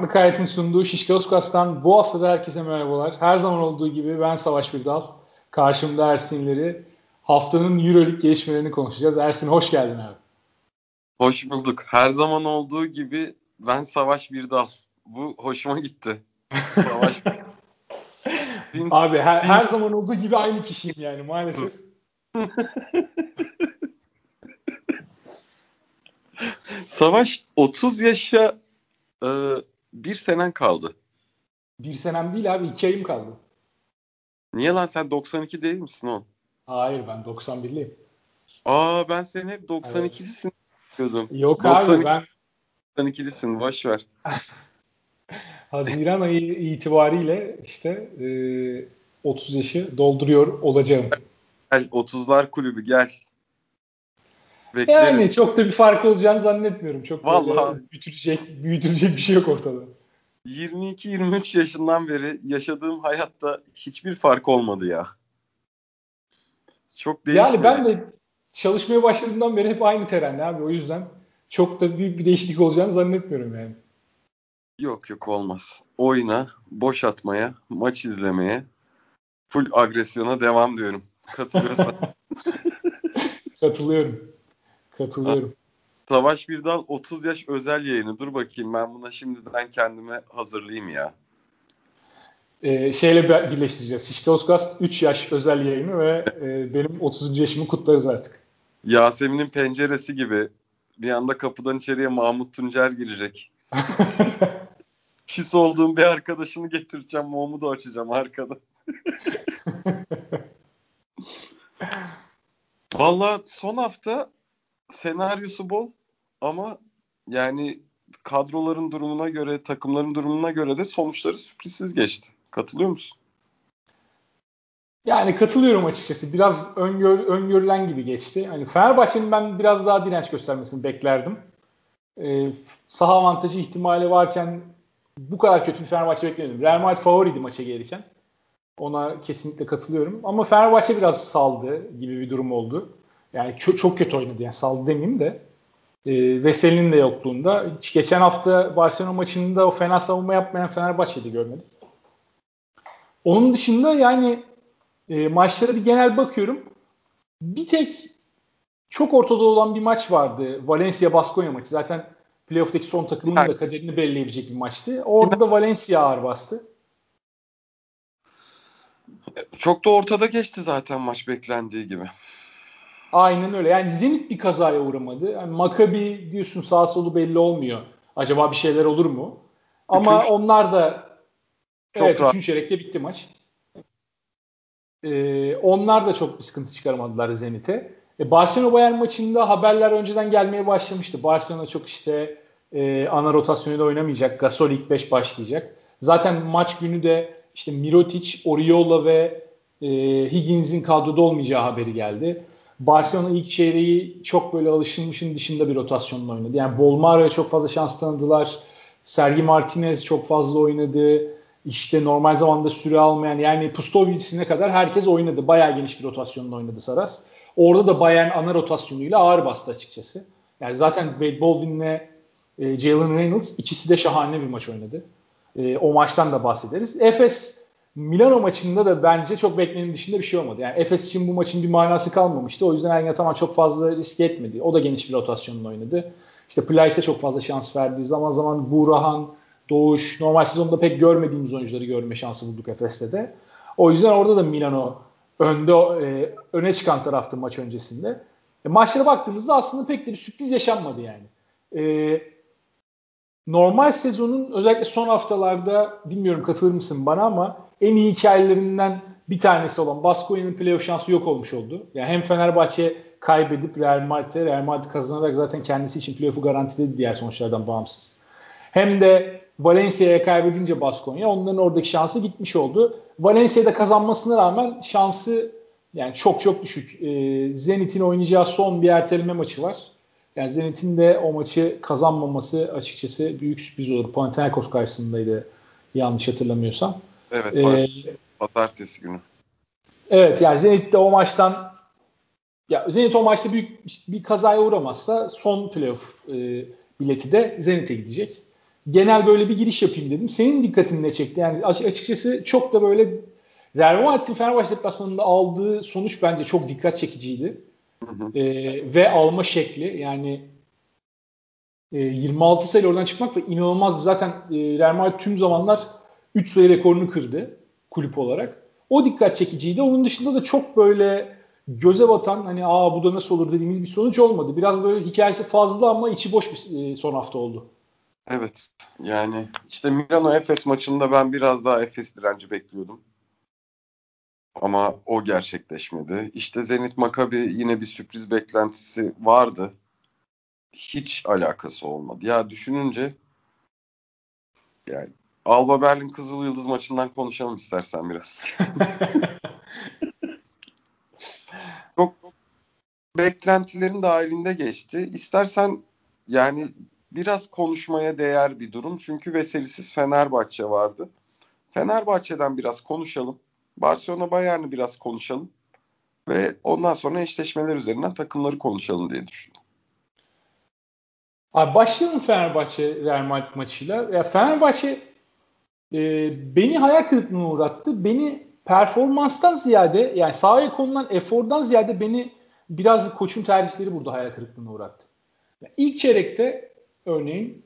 Farklı Kayet'in sunduğu Şişkauskas bu hafta da herkese merhabalar. Her zaman olduğu gibi ben Savaş Birdal. Karşımda Ersinleri. Haftanın Euroleague gelişmelerini konuşacağız. Ersin hoş geldin abi. Hoş bulduk. Her zaman olduğu gibi ben Savaş Birdal. Bu hoşuma gitti. Savaş Abi her, her zaman olduğu gibi aynı kişiyim yani maalesef. Savaş 30 yaşa e, bir senen kaldı. Bir senem değil abi iki ayım kaldı. Niye lan sen 92 değil misin o? Hayır ben 91'liyim. Aa ben seni hep 92'lisin diyordum. Yok 92, abi ben 92'lisin boş ver. Haziran ayı itibariyle işte e, 30 yaşı dolduruyor olacağım. Gel 30'lar kulübü gel. Bekleriz. Yani çok da bir fark olacağını zannetmiyorum. Çok Vallahi büyütülecek, büyütülecek bir şey yok ortada. 22-23 yaşından beri yaşadığım hayatta hiçbir fark olmadı ya. Çok değişmiyor. Yani ben de çalışmaya başladığımdan beri hep aynı terenli abi. O yüzden çok da büyük bir değişiklik olacağını zannetmiyorum yani. Yok yok olmaz. Oyuna, boş atmaya, maç izlemeye, full agresyona devam diyorum. Katılıyorsan. Katılıyorum. Katılıyorum. Savaş Birdal 30 yaş özel yayını. Dur bakayım ben buna şimdiden kendime hazırlayayım ya. Ee, şeyle birleştireceğiz. Şişkauskas 3 yaş özel yayını ve e, benim 30. yaşımı kutlarız artık. Yasemin'in penceresi gibi bir anda kapıdan içeriye Mahmut Tuncer girecek. Küs olduğum bir arkadaşını getireceğim. Mumu da açacağım arkada. Valla son hafta senaryosu bol ama yani kadroların durumuna göre, takımların durumuna göre de sonuçları sürprizsiz geçti. Katılıyor musun? Yani katılıyorum açıkçası. Biraz öngör, öngörülen gibi geçti. Hani Fenerbahçe'nin ben biraz daha direnç göstermesini beklerdim. Ee, saha avantajı ihtimali varken bu kadar kötü bir Fenerbahçe beklemiyordum. Real Madrid favoriydi maça gelirken. Ona kesinlikle katılıyorum. Ama Fenerbahçe biraz saldı gibi bir durum oldu. Yani çok, çok kötü oynadı. Yani saldı demeyeyim de. E, Veseli'nin de yokluğunda. Hiç geçen hafta Barcelona maçında o fena savunma yapmayan Fenerbahçe'de görmedik. Onun dışında yani e, maçlara bir genel bakıyorum. Bir tek çok ortada olan bir maç vardı. Valencia-Baskonya maçı. Zaten playoff'taki son takımın da kaderini belirleyebilecek bir maçtı. Orada da Valencia ağır bastı. Çok da ortada geçti zaten maç beklendiği gibi. Aynen öyle. Yani Zenit bir kazaya uğramadı. Yani Maccabi diyorsun sağ solu belli olmuyor. Acaba bir şeyler olur mu? Ama Üçüncü, onlar da çok evet, rahat. üçüncü çeyrekte bitti maç. Ee, onlar da çok bir sıkıntı çıkaramadılar Zenit'e. E, Barcelona Bayern maçında haberler önceden gelmeye başlamıştı. Barcelona çok işte e, ana rotasyonuyla oynamayacak. Gasol ilk 5 başlayacak. Zaten maç günü de işte Mirotic, Oriola ve e, Higgins'in kadroda olmayacağı haberi geldi. Barcelona ilk çeyreği çok böyle alışılmışın dışında bir rotasyonla oynadı. Yani Bolmaro'ya çok fazla şans tanıdılar. Sergi Martinez çok fazla oynadı. İşte normal zamanda süre almayan yani Pustovic'ine kadar herkes oynadı. Bayağı geniş bir rotasyonla oynadı Saras. Orada da Bayern ana rotasyonuyla ağır bastı açıkçası. Yani zaten Wade Baldwin'le e, Jalen Reynolds ikisi de şahane bir maç oynadı. E, o maçtan da bahsederiz. Efes Milano maçında da bence çok beklenenin dışında bir şey olmadı. Yani Efes için bu maçın bir manası kalmamıştı. O yüzden Ergin Ataman çok fazla risk etmedi. O da geniş bir rotasyonla oynadı. İşte Plyce'e çok fazla şans verdi. Zaman zaman Burahan, Doğuş, normal sezonda pek görmediğimiz oyuncuları görme şansı bulduk Efes'te de. O yüzden orada da Milano önde e, öne çıkan taraftı maç öncesinde. E, maçlara baktığımızda aslında pek de bir sürpriz yaşanmadı yani. E, normal sezonun özellikle son haftalarda bilmiyorum katılır mısın bana ama en iyi hikayelerinden bir tanesi olan Baskonya'nın playoff şansı yok olmuş oldu. Yani hem Fenerbahçe kaybedip Real Madrid'e, Real Madrid kazanarak zaten kendisi için playoff'u garantiledi diğer sonuçlardan bağımsız. Hem de Valencia'ya kaybedince Baskonya onların oradaki şansı gitmiş oldu. Valencia'da kazanmasına rağmen şansı yani çok çok düşük. Ee, Zenit'in oynayacağı son bir erteleme maçı var. Yani Zenit'in de o maçı kazanmaması açıkçası büyük sürpriz olur. Panathinaikos karşısındaydı yanlış hatırlamıyorsam. Evet. Ee, pazartesi günü. Evet yani Zenit de o maçtan ya Zenit o maçta büyük bir kazaya uğramazsa son playoff e, bileti de Zenit'e gidecek. genel böyle bir giriş yapayım dedim. Senin dikkatini ne çekti? Yani açıkçası çok da böyle Real Madrid'in Fenerbahçe deplasmanında aldığı sonuç bence çok dikkat çekiciydi. Hı hı. E, ve alma şekli yani e, 26 sayı oradan çıkmak ve inanılmaz zaten e, Real Madrid tüm zamanlar 3 sayı rekorunu kırdı kulüp olarak. O dikkat çekiciydi. Onun dışında da çok böyle göze batan hani aa bu da nasıl olur dediğimiz bir sonuç olmadı. Biraz böyle hikayesi fazla ama içi boş bir e, son hafta oldu. Evet. Yani işte Milano Efes maçında ben biraz daha Efes direnci bekliyordum. Ama o gerçekleşmedi. İşte Zenit Makabi yine bir sürpriz beklentisi vardı. Hiç alakası olmadı. Ya düşününce yani Alba Berlin Kızıl Yıldız maçından konuşalım istersen biraz. çok beklentilerin dahilinde geçti. İstersen yani biraz konuşmaya değer bir durum. Çünkü veselisiz Fenerbahçe vardı. Fenerbahçe'den biraz konuşalım. Barcelona Bayern'i biraz konuşalım. Ve ondan sonra eşleşmeler üzerinden takımları konuşalım diye düşündüm. Abi başlayalım Fenerbahçe Real Madrid maçıyla. Ya Fenerbahçe e, beni hayal kırıklığına uğrattı. Beni performanstan ziyade yani sahaya konulan efordan ziyade beni biraz koçun tercihleri burada hayal kırıklığına uğrattı. Yani ilk çeyrekte örneğin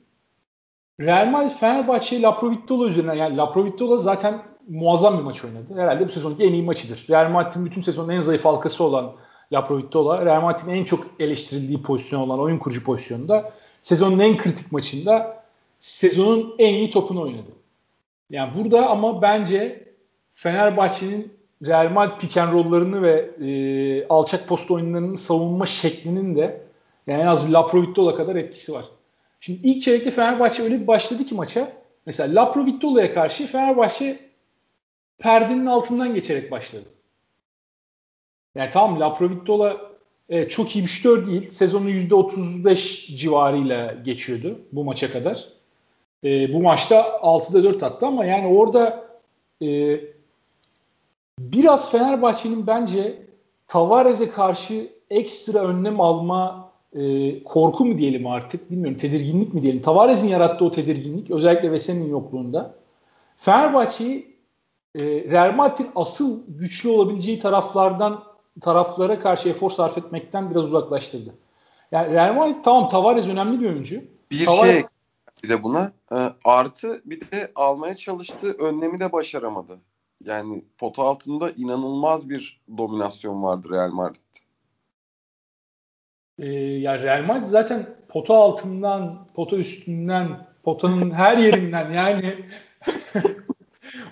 Real Madrid Fenerbahçe Laprovittola üzerine yani Laprovittola zaten muazzam bir maç oynadı. Herhalde bu sezonki en iyi maçıdır. Real Madrid'in bütün sezonun en zayıf halkası olan Laprovittola, Real Madrid'in en çok eleştirildiği pozisyon olan oyun kurucu pozisyonunda sezonun en kritik maçında sezonun en iyi topunu oynadı. Yani burada ama bence Fenerbahçe'nin Real Madrid pick and ve e, alçak post oyunlarının savunma şeklinin de yani en az Laprovittola kadar etkisi var. Şimdi ilk çeyrekte Fenerbahçe öyle bir başladı ki maça. Mesela Laprovittola'ya karşı Fenerbahçe perdenin altından geçerek başladı. Yani tamam Laprovittola e, çok iyi bir şütör değil. Sezonu %35 civarıyla geçiyordu bu maça kadar. E, bu maçta 6'da 4 attı ama yani orada e, biraz Fenerbahçe'nin bence Tavares'e karşı ekstra önlem alma e, korku mu diyelim artık bilmiyorum tedirginlik mi diyelim. Tavares'in yarattığı o tedirginlik özellikle Vesen'in yokluğunda Fenerbahçe'yi e, Real Madrid'in asıl güçlü olabileceği taraflardan taraflara karşı efor sarf etmekten biraz uzaklaştırdı. Yani Real Madrid tamam Tavares önemli bir oyuncu. Bir Tavares, şey bir de buna e, artı bir de almaya çalıştığı önlemi de başaramadı. Yani pota altında inanılmaz bir dominasyon vardı Real Madrid. E, ya Real Madrid zaten pota altından, pota üstünden, potanın her yerinden yani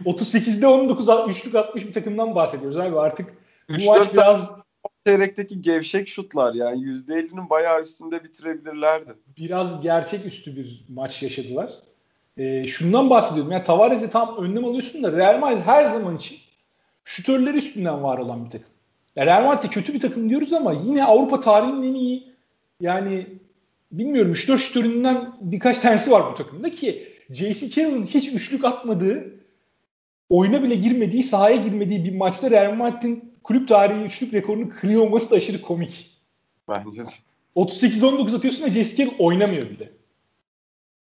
38'de 19 üçlük atmış bir takımdan bahsediyoruz abi artık bu maç biraz çeyrekteki gevşek şutlar yani %50'nin bayağı üstünde bitirebilirlerdi. Biraz gerçek üstü bir maç yaşadılar. E, şundan bahsediyorum. Yani Tavares'i tam önlem alıyorsun da Real Madrid her zaman için şutörleri üstünden var olan bir takım. Yani Real Madrid kötü bir takım diyoruz ama yine Avrupa tarihinin en iyi yani bilmiyorum 3-4 şutöründen birkaç tanesi var bu takımda ki J.C. Carroll'ın hiç üçlük atmadığı oyuna bile girmediği, sahaya girmediği bir maçta Real Madrid'in kulüp tarihi üçlük rekorunu kırıyor olması da aşırı komik. Bence de. 38-19 atıyorsun ve. Carroll oynamıyor bile.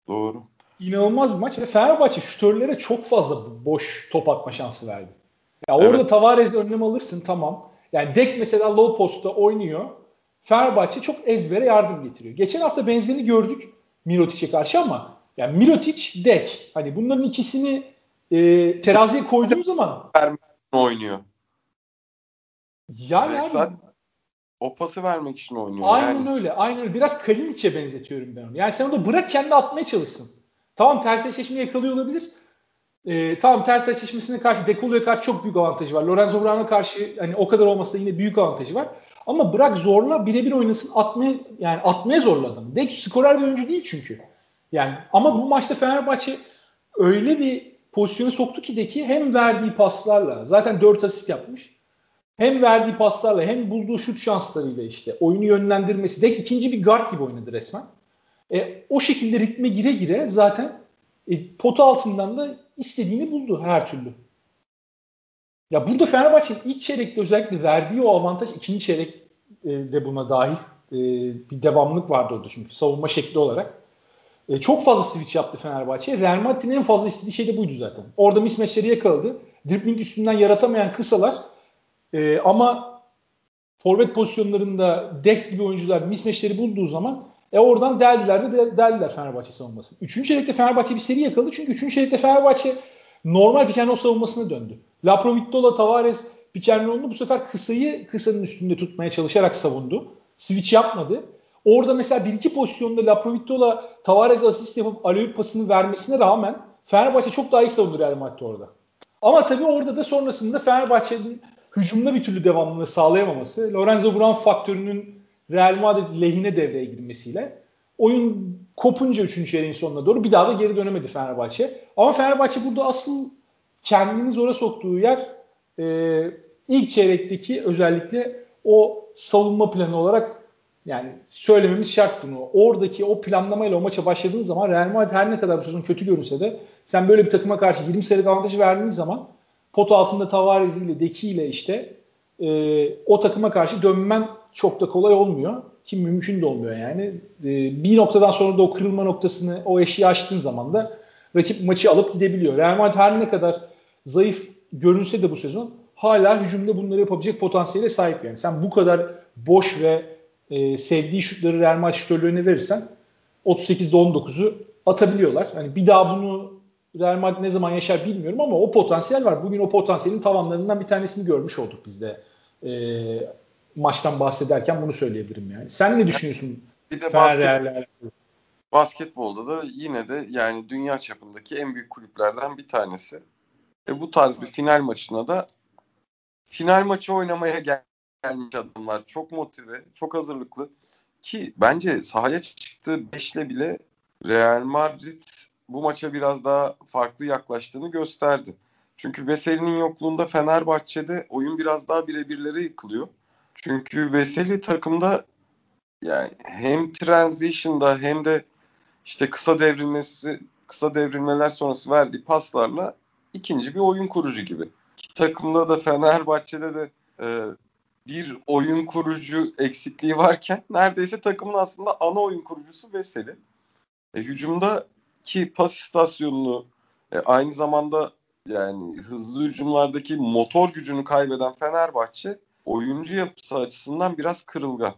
Doğru. İnanılmaz bir maç ve Fenerbahçe şutörlere çok fazla boş top atma şansı verdi. Ya orada evet. Tavares önlem alırsın tamam. Yani Dek mesela low post'ta oynuyor. Fenerbahçe çok ezbere yardım getiriyor. Geçen hafta benzerini gördük Mirotic'e karşı ama yani Mirotic, Dek hani bunların ikisini e, teraziye koyduğum zaman oynuyor. Yani Direkt abi o pası vermek için oynuyor. Aynen yani. öyle. Aynen öyle. Biraz Kalinic'e benzetiyorum ben onu. Yani sen onu bırak kendi atmaya çalışsın. Tamam ters eşleşmeyi yakalıyor olabilir. Ee, tamam ters eşleşmesine karşı Dekolo'ya karşı çok büyük avantajı var. Lorenzo Brown'a karşı hani o kadar olmasa da yine büyük avantajı var. Ama bırak zorla birebir oynasın atmaya yani atmaya zorla adamı. Dek skorer bir oyuncu değil çünkü. Yani ama bu maçta Fenerbahçe öyle bir pozisyonu soktu ki Deki hem verdiği paslarla zaten 4 asist yapmış. Hem verdiği paslarla hem bulduğu şut şanslarıyla işte oyunu yönlendirmesi. Dek ikinci bir guard gibi oynadı resmen. E, o şekilde ritme gire gire zaten e, potu altından da istediğini buldu her türlü. Ya burada Fenerbahçe'nin ilk çeyrekte özellikle verdiği o avantaj ikinci çeyrek e, de buna dahil e, bir devamlık vardı orada çünkü savunma şekli olarak. E, çok fazla switch yaptı Fenerbahçe. Real Madrid'in en fazla istediği şey de buydu zaten. Orada mismatchleri yakaladı. Dribbling üstünden yaratamayan kısalar e, ama forvet pozisyonlarında dek gibi oyuncular mismatchleri bulduğu zaman e oradan deldiler de deldiler Fenerbahçe savunmasını. Üçüncü çeyrekte Fenerbahçe bir seri yakaladı. Çünkü üçüncü çeyrekte Fenerbahçe normal roll savunmasına döndü. Laprovittola, Tavares pick and roll'unu bu sefer kısayı kısanın üstünde tutmaya çalışarak savundu. Switch yapmadı. Orada mesela bir iki pozisyonda Laprovittola Tavares asist yapıp Aleyup pasını vermesine rağmen Fenerbahçe çok daha iyi savundu Real Madrid orada. Ama tabii orada da sonrasında Fenerbahçe'nin hücumda bir türlü devamlılığı sağlayamaması, Lorenzo Brown faktörünün Real Madrid lehine devreye girmesiyle oyun kopunca 3. çeyreğin sonuna doğru bir daha da geri dönemedi Fenerbahçe. Ama Fenerbahçe burada asıl kendini zora soktuğu yer e, ilk çeyrekteki özellikle o savunma planı olarak yani söylememiz şart bunu. Oradaki o planlamayla o maça başladığın zaman Real Madrid her ne kadar bu sezon kötü görünse de sen böyle bir takıma karşı 20 sayılık avantajı verdiğin zaman pot altında Tavares ile Deki ile işte e, o takıma karşı dönmen çok da kolay olmuyor. Ki mümkün de olmuyor yani. E, bir noktadan sonra da o kırılma noktasını, o eşiği aştığın zaman da rakip maçı alıp gidebiliyor. Real Madrid her ne kadar zayıf görünse de bu sezon hala hücumda bunları yapabilecek potansiyele sahip yani. Sen bu kadar boş ve e, sevdiği şutları Real Madrid şutörlerine verirsen 38'de 19'u atabiliyorlar. Hani bir daha bunu Real Madrid ne zaman yaşar bilmiyorum ama o potansiyel var. Bugün o potansiyelin tavanlarından bir tanesini görmüş olduk biz de. E, maçtan bahsederken bunu söyleyebilirim yani. Sen ne düşünüyorsun? Bir de basket, basketbolda da yine de yani dünya çapındaki en büyük kulüplerden bir tanesi. Ve bu tarz bir final maçına da final maçı oynamaya gel gelmiş adamlar. Çok motive, çok hazırlıklı. Ki bence sahaya çıktığı beşle bile Real Madrid bu maça biraz daha farklı yaklaştığını gösterdi. Çünkü Veseli'nin yokluğunda Fenerbahçe'de oyun biraz daha birebirlere yıkılıyor. Çünkü Veseli takımda yani hem transition'da hem de işte kısa devrilmesi kısa devrilmeler sonrası verdiği paslarla ikinci bir oyun kurucu gibi. Ki takımda da Fenerbahçe'de de e, bir oyun kurucu eksikliği varken neredeyse takımın aslında ana oyun kurucusu Veseli. E, hücumda ki pas istasyonunu e, aynı zamanda yani hızlı hücumlardaki motor gücünü kaybeden Fenerbahçe oyuncu yapısı açısından biraz kırılgan.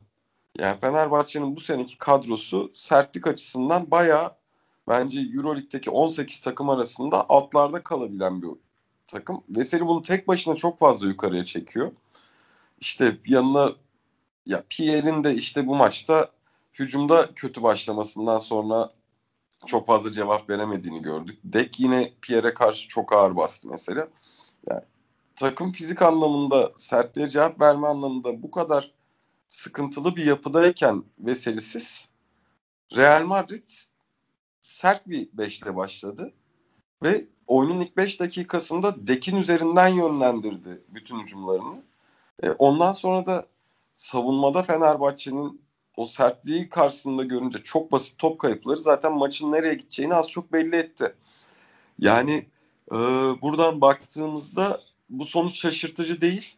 Yani Fenerbahçe'nin bu seneki kadrosu sertlik açısından bayağı bence Euroleague'deki 18 takım arasında altlarda kalabilen bir takım. Veseli bunu tek başına çok fazla yukarıya çekiyor. İşte yanına ya Pierre'in de işte bu maçta hücumda kötü başlamasından sonra çok fazla cevap veremediğini gördük. Dek yine Pierre'e karşı çok ağır bastı mesela. Yani takım fizik anlamında sertliğe cevap verme anlamında bu kadar sıkıntılı bir yapıdayken Veselisiz Real Madrid sert bir beşle başladı ve oyunun ilk 5 dakikasında Dek'in üzerinden yönlendirdi bütün hücumlarını. E, ondan sonra da savunmada Fenerbahçe'nin o sertliği karşısında görünce çok basit top kayıpları zaten maçın nereye gideceğini az çok belli etti. Yani e, buradan baktığımızda bu sonuç şaşırtıcı değil.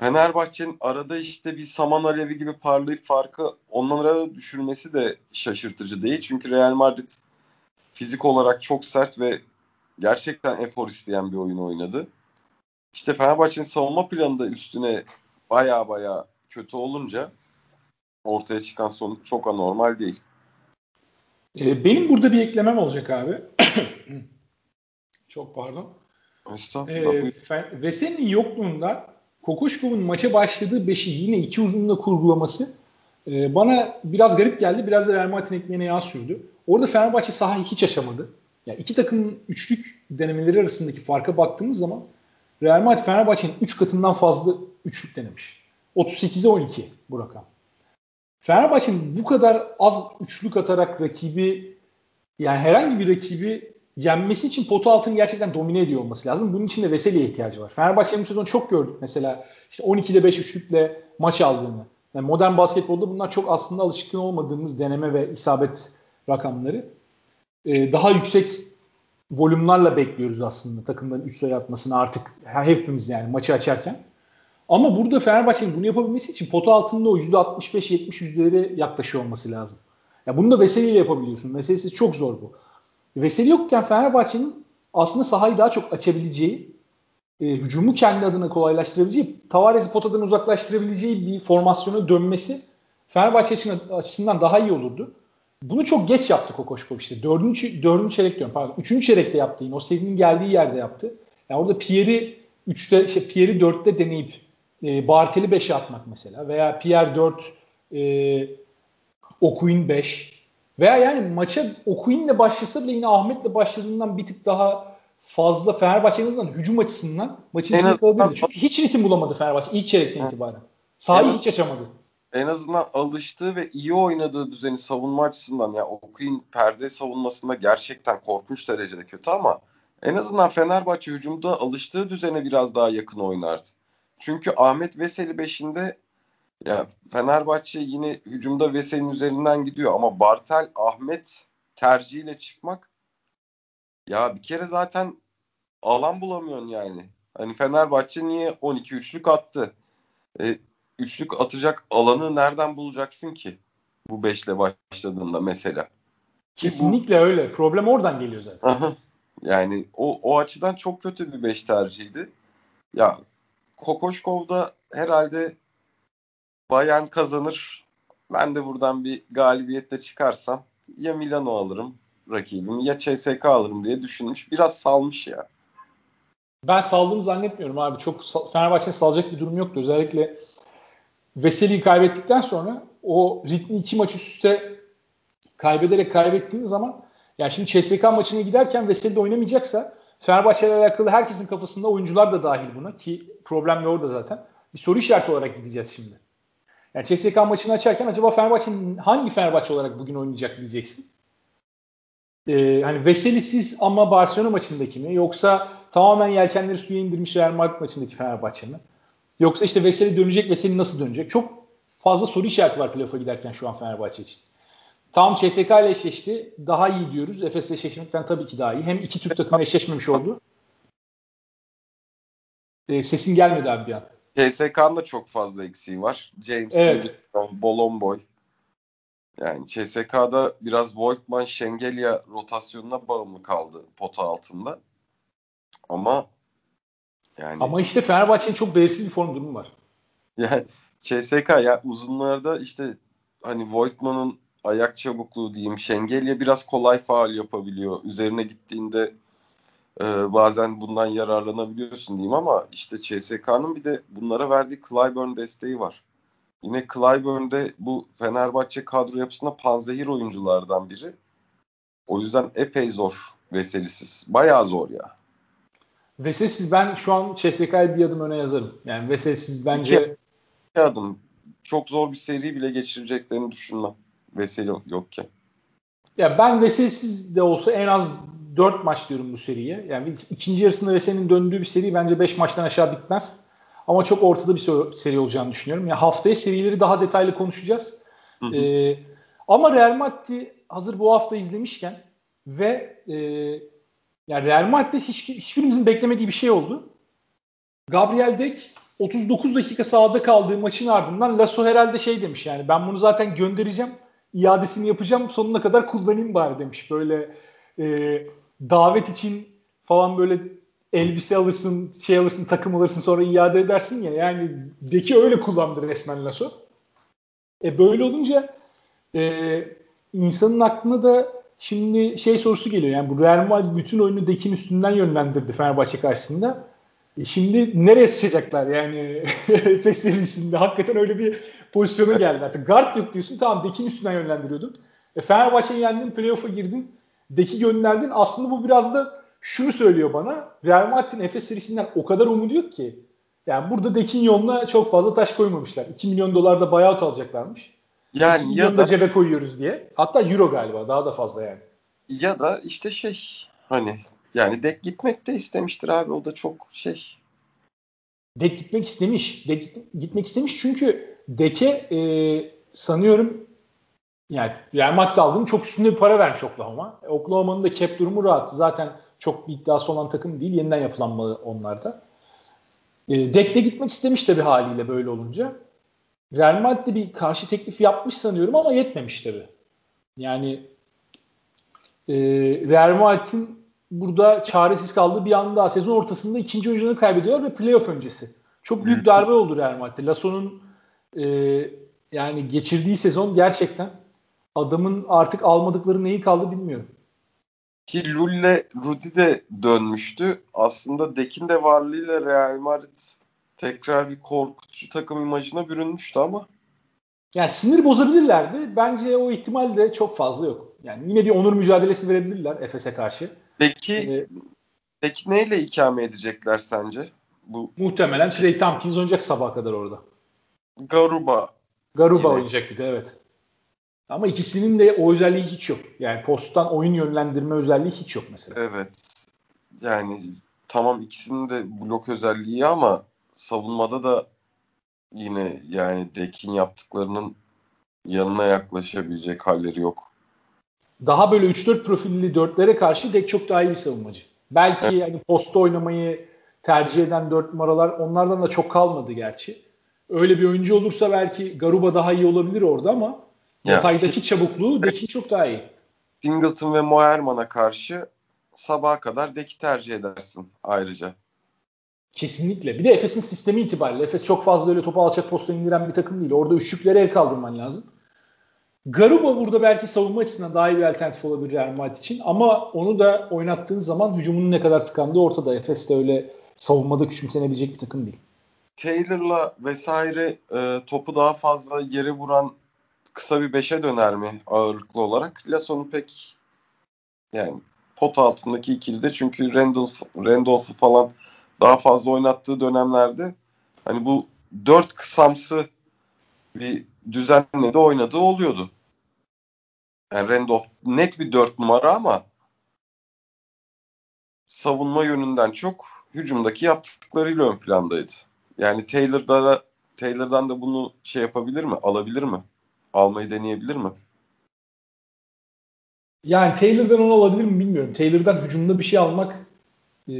Fenerbahçe'nin arada işte bir saman alevi gibi parlayıp farkı onlara düşürmesi de şaşırtıcı değil. Çünkü Real Madrid fizik olarak çok sert ve gerçekten efor isteyen bir oyun oynadı. İşte Fenerbahçe'nin savunma planı da üstüne baya baya kötü olunca ortaya çıkan sonuç çok anormal değil. Ee, benim burada bir eklemem olacak abi. çok pardon. Estağfurullah. Ee, Vesen'in yokluğunda Kokoşkov'un maça başladığı beşi yine iki uzunluğunda kurgulaması e, bana biraz garip geldi. Biraz da Real Madrid'in ekmeğine yağ sürdü. Orada Fenerbahçe sahayı hiç aşamadı. Yani iki takımın üçlük denemeleri arasındaki farka baktığımız zaman Real Madrid Fenerbahçe'nin 3 katından fazla üçlük denemiş. 38'e 12 bu rakam. Fenerbahçe'nin bu kadar az üçlük atarak rakibi yani herhangi bir rakibi yenmesi için potu altını gerçekten domine ediyor olması lazım. Bunun için de Veseli'ye ihtiyacı var. Fenerbahçe'nin bu sezon çok gördük mesela işte 12'de 5 üçlükle maç aldığını. Yani modern basketbolda bunlar çok aslında alışkın olmadığımız deneme ve isabet rakamları. Ee, daha yüksek volümlerle bekliyoruz aslında takımların 3 sayı atmasını artık hepimiz yani maçı açarken. Ama burada Fenerbahçe'nin bunu yapabilmesi için potu altında o %65-70 yüzdelere yaklaşıyor olması lazım. Ya bunu da Veseli ile yapabiliyorsun. Veselisiz çok zor bu. Veseli yokken Fenerbahçe'nin aslında sahayı daha çok açabileceği, e, hücumu kendi adına kolaylaştırabileceği, Tavares'i potadan uzaklaştırabileceği bir formasyona dönmesi Fenerbahçe açısından daha iyi olurdu. Bunu çok geç yaptı Kokoşkov işte. Dördüncü, dördüncü çeyrek diyorum pardon. Üçüncü çeyrekte yaptı yine. O serinin geldiği yerde yaptı. Yani orada Pierre'i üçte, işte Pierre'i dörtte deneyip e, Bartel'i beşe atmak mesela. Veya Pierre dört, e, Okuin beş. Veya yani maça Okuin'le başlasa bile yine Ahmet'le başladığından bir tık daha fazla Fenerbahçe en azından hücum açısından maçın içinde kalabilirdi. Çünkü hiç ritim bulamadı Fenerbahçe ilk çeyrekten itibaren. Sahayı hiç açamadı en azından alıştığı ve iyi oynadığı düzeni savunma açısından ya Okuyun perde savunmasında gerçekten korkunç derecede kötü ama en azından Fenerbahçe hücumda alıştığı düzene biraz daha yakın oynardı. Çünkü Ahmet Veseli 5'inde ya Fenerbahçe yine hücumda Veseli'nin üzerinden gidiyor ama Bartel Ahmet tercihiyle çıkmak ya bir kere zaten alan bulamıyorsun yani. Hani Fenerbahçe niye 12 üçlük attı? E, üçlük atacak alanı nereden bulacaksın ki? Bu beşle başladığında mesela. Kesinlikle bu, öyle. Problem oradan geliyor zaten. Aha. Yani o, o açıdan çok kötü bir beş tercihiydi. Ya Kokoşkov da herhalde Bayern kazanır. Ben de buradan bir galibiyetle çıkarsam ya Milano alırım rakibim ya CSK alırım diye düşünmüş. Biraz salmış ya. Ben saldığını zannetmiyorum abi. Çok Fenerbahçe'nin salacak bir durum yoktu. Özellikle Veseli'yi kaybettikten sonra o ritmi iki maç üst üste kaybederek kaybettiğin zaman yani şimdi CSK maçına giderken Veseli de oynamayacaksa Fenerbahçe ile alakalı herkesin kafasında oyuncular da dahil buna ki problem orada zaten. Bir soru işareti olarak gideceğiz şimdi. Yani CSK maçını açarken acaba Fenerbahçe'nin hangi Fenerbahçe olarak bugün oynayacak diyeceksin. Ee, hani Veselisiz ama Barcelona maçındaki mi yoksa tamamen yelkenleri suya indirmiş Real Madrid maçındaki Fenerbahçe mi? Yoksa işte Veseli dönecek, Veseli nasıl dönecek? Çok fazla soru işareti var playoff'a giderken şu an Fenerbahçe için. Tam CSK ile eşleşti. Daha iyi diyoruz. Efes'le eşleşmekten tabii ki daha iyi. Hem iki Türk takımı eşleşmemiş oldu. E, sesin gelmedi abi bir an. CSK'nın da çok fazla eksiği var. James evet. Bolomboy. Yani CSK'da biraz Volkman, Şengelya rotasyonuna bağımlı kaldı pota altında. Ama yani Ama işte Fenerbahçe'nin çok belirsiz bir form durumu var. Yani CSK ya uzunlarda işte hani Voigtman'ın ayak çabukluğu diyeyim Şengelya biraz kolay faal yapabiliyor. Üzerine gittiğinde e, bazen bundan yararlanabiliyorsun diyeyim ama işte CSK'nın bir de bunlara verdiği Clyburn desteği var. Yine Clyburn de bu Fenerbahçe kadro yapısında panzehir oyunculardan biri. O yüzden epey zor Veselisiz. Bayağı zor ya. Vesesiz ben şu an CSK'ya bir adım öne yazarım. Yani Vesesiz bence... İki adım. Çok zor bir seri bile geçireceklerini düşünmem. Veseli yokken. Ya ben Vesesiz de olsa en az 4 maç diyorum bu seriye. Yani ikinci yarısında Veseli'nin döndüğü bir seri bence 5 maçtan aşağı bitmez. Ama çok ortada bir seri olacağını düşünüyorum. Yani haftaya serileri daha detaylı konuşacağız. Hı hı. Ee, ama Real Madrid hazır bu hafta izlemişken ve e, yani Real Madrid'de hiç, hiçbirimizin beklemediği bir şey oldu. Gabriel Dek 39 dakika sahada kaldığı maçın ardından Lasso herhalde şey demiş yani ben bunu zaten göndereceğim iadesini yapacağım sonuna kadar kullanayım bari demiş. Böyle e, davet için falan böyle elbise alırsın, şey alırsın, takım alırsın sonra iade edersin ya. Yani Deki öyle kullandı resmen Lasso. E böyle olunca e, insanın aklına da Şimdi şey sorusu geliyor yani bu Real Madrid bütün oyunu Dekin üstünden yönlendirdi Fenerbahçe karşısında. E şimdi nereye sıçacaklar yani Efes? Hakikaten öyle bir pozisyona geldi artık. Guard yok diyorsun tamam Dekin üstünden yönlendiriyordun. E Fenerbahçe'yi yendin playoff'a girdin. Deki gönderdin. Aslında bu biraz da şunu söylüyor bana. Real Madrid'in Efes serisinden o kadar umudu yok ki. Yani burada Dekin yoluna çok fazla taş koymamışlar. 2 milyon dolar da buyout alacaklarmış. Yani ya da cebe koyuyoruz diye. Hatta euro galiba daha da fazla yani. Ya da işte şey hani yani Dek gitmek de istemiştir abi o da çok şey. Dek gitmek istemiş. Dek gitmek istemiş çünkü Dek'e e, sanıyorum yani Real Madrid aldığım çok üstünde bir para vermiş Oklahoma. Oklahoma'nın da cap durumu rahat. Zaten çok bir iddiası olan takım değil. Yeniden yapılanmalı onlarda. E, Dek de gitmek istemiş tabii haliyle böyle olunca. Real Madrid bir karşı teklif yapmış sanıyorum ama yetmemiş tabii. Yani e, Real Madrid'in burada çaresiz kaldığı bir anda sezon ortasında ikinci oyuncunu kaybediyor ve playoff öncesi. Çok büyük darbe oldu Real Madrid'e. Lasso'nun e, yani geçirdiği sezon gerçekten adamın artık almadıkları neyi kaldı bilmiyorum. Ki Lulle Rudi de dönmüştü. Aslında Dekin de varlığıyla Real Madrid tekrar bir korkutucu takım imajına bürünmüştü ama. Yani sinir bozabilirlerdi. Bence o ihtimal de çok fazla yok. Yani yine bir onur mücadelesi verebilirler Efes'e karşı. Peki ee, peki neyle ikame edecekler sence? Bu muhtemelen Trey Tompkins oynayacak sabah kadar orada. Garuba. Garuba yine. oynayacak bir de evet. Ama ikisinin de o özelliği hiç yok. Yani posttan oyun yönlendirme özelliği hiç yok mesela. Evet. Yani tamam ikisinin de blok özelliği ama savunmada da yine yani Dekin yaptıklarının yanına yaklaşabilecek halleri yok. Daha böyle 3-4 profilli dörtlere karşı Dek çok daha iyi bir savunmacı. Belki evet. hani posta oynamayı tercih eden 4 numaralar onlardan da çok kalmadı gerçi. Öyle bir oyuncu olursa belki Garuba daha iyi olabilir orada ama yataydaki çabukluğu Dekin çok daha iyi. Singleton ve Moerman'a karşı sabaha kadar Dek'i tercih edersin ayrıca. Kesinlikle. Bir de Efes'in sistemi itibariyle Efes çok fazla öyle topu alçak posta indiren bir takım değil. Orada üçlüklere el kaldırman lazım. Garuba burada belki savunma açısından daha iyi bir alternatif olabilir Real Madrid için. Ama onu da oynattığın zaman hücumunun ne kadar tıkandığı ortada. Efes de öyle savunmada küçümsenebilecek bir takım değil. Taylor'la vesaire e, topu daha fazla yere vuran kısa bir beşe döner mi ağırlıklı olarak? Lasso'nu pek yani pot altındaki ikilide çünkü Randolph, Randolph'u falan daha fazla oynattığı dönemlerde hani bu dört kısamsı bir düzenle de oynadığı oluyordu. Yani Randolph net bir dört numara ama savunma yönünden çok hücumdaki yaptıklarıyla ön plandaydı. Yani Taylor'da da Taylor'dan da bunu şey yapabilir mi? Alabilir mi? Almayı deneyebilir mi? Yani Taylor'dan onu alabilir mi bilmiyorum. Taylor'dan hücumda bir şey almak e,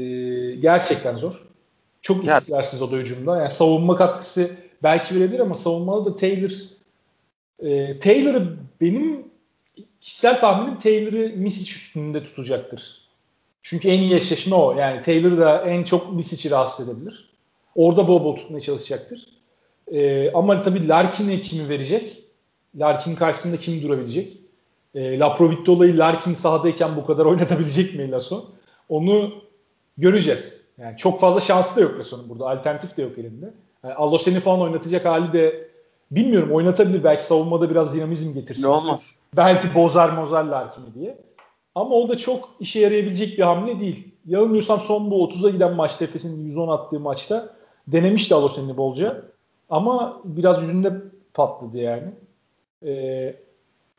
gerçekten zor. Çok istikrarsız o da hücumda. Yani savunma katkısı belki verebilir ama savunmada da Taylor e, Taylor'ı benim kişisel tahminim Taylor'ı Misic üstünde tutacaktır. Çünkü en iyi eşleşme o. Yani Taylor da en çok Misic'i rahatsız edebilir. Orada bol bol tutmaya çalışacaktır. E, ama tabii Larkin'e kimi verecek? Larkin karşısında kim durabilecek? E, Laprovitola'yı Larkin sahadayken bu kadar oynatabilecek mi Lasso? Onu göreceğiz. Yani çok fazla şansı da yok Lasso'nun burada. Alternatif de yok elinde. Yani Allosen'i falan oynatacak hali de bilmiyorum oynatabilir. Belki savunmada biraz dinamizm getirsin. Ne olmaz. Belki bozar mozar Larkin'i diye. Ama o da çok işe yarayabilecek bir hamle değil. Yanılmıyorsam son bu 30'a giden maçta Efes'in 110 attığı maçta denemişti Allosen'i bolca. Ama biraz yüzünde patladı yani. Ee,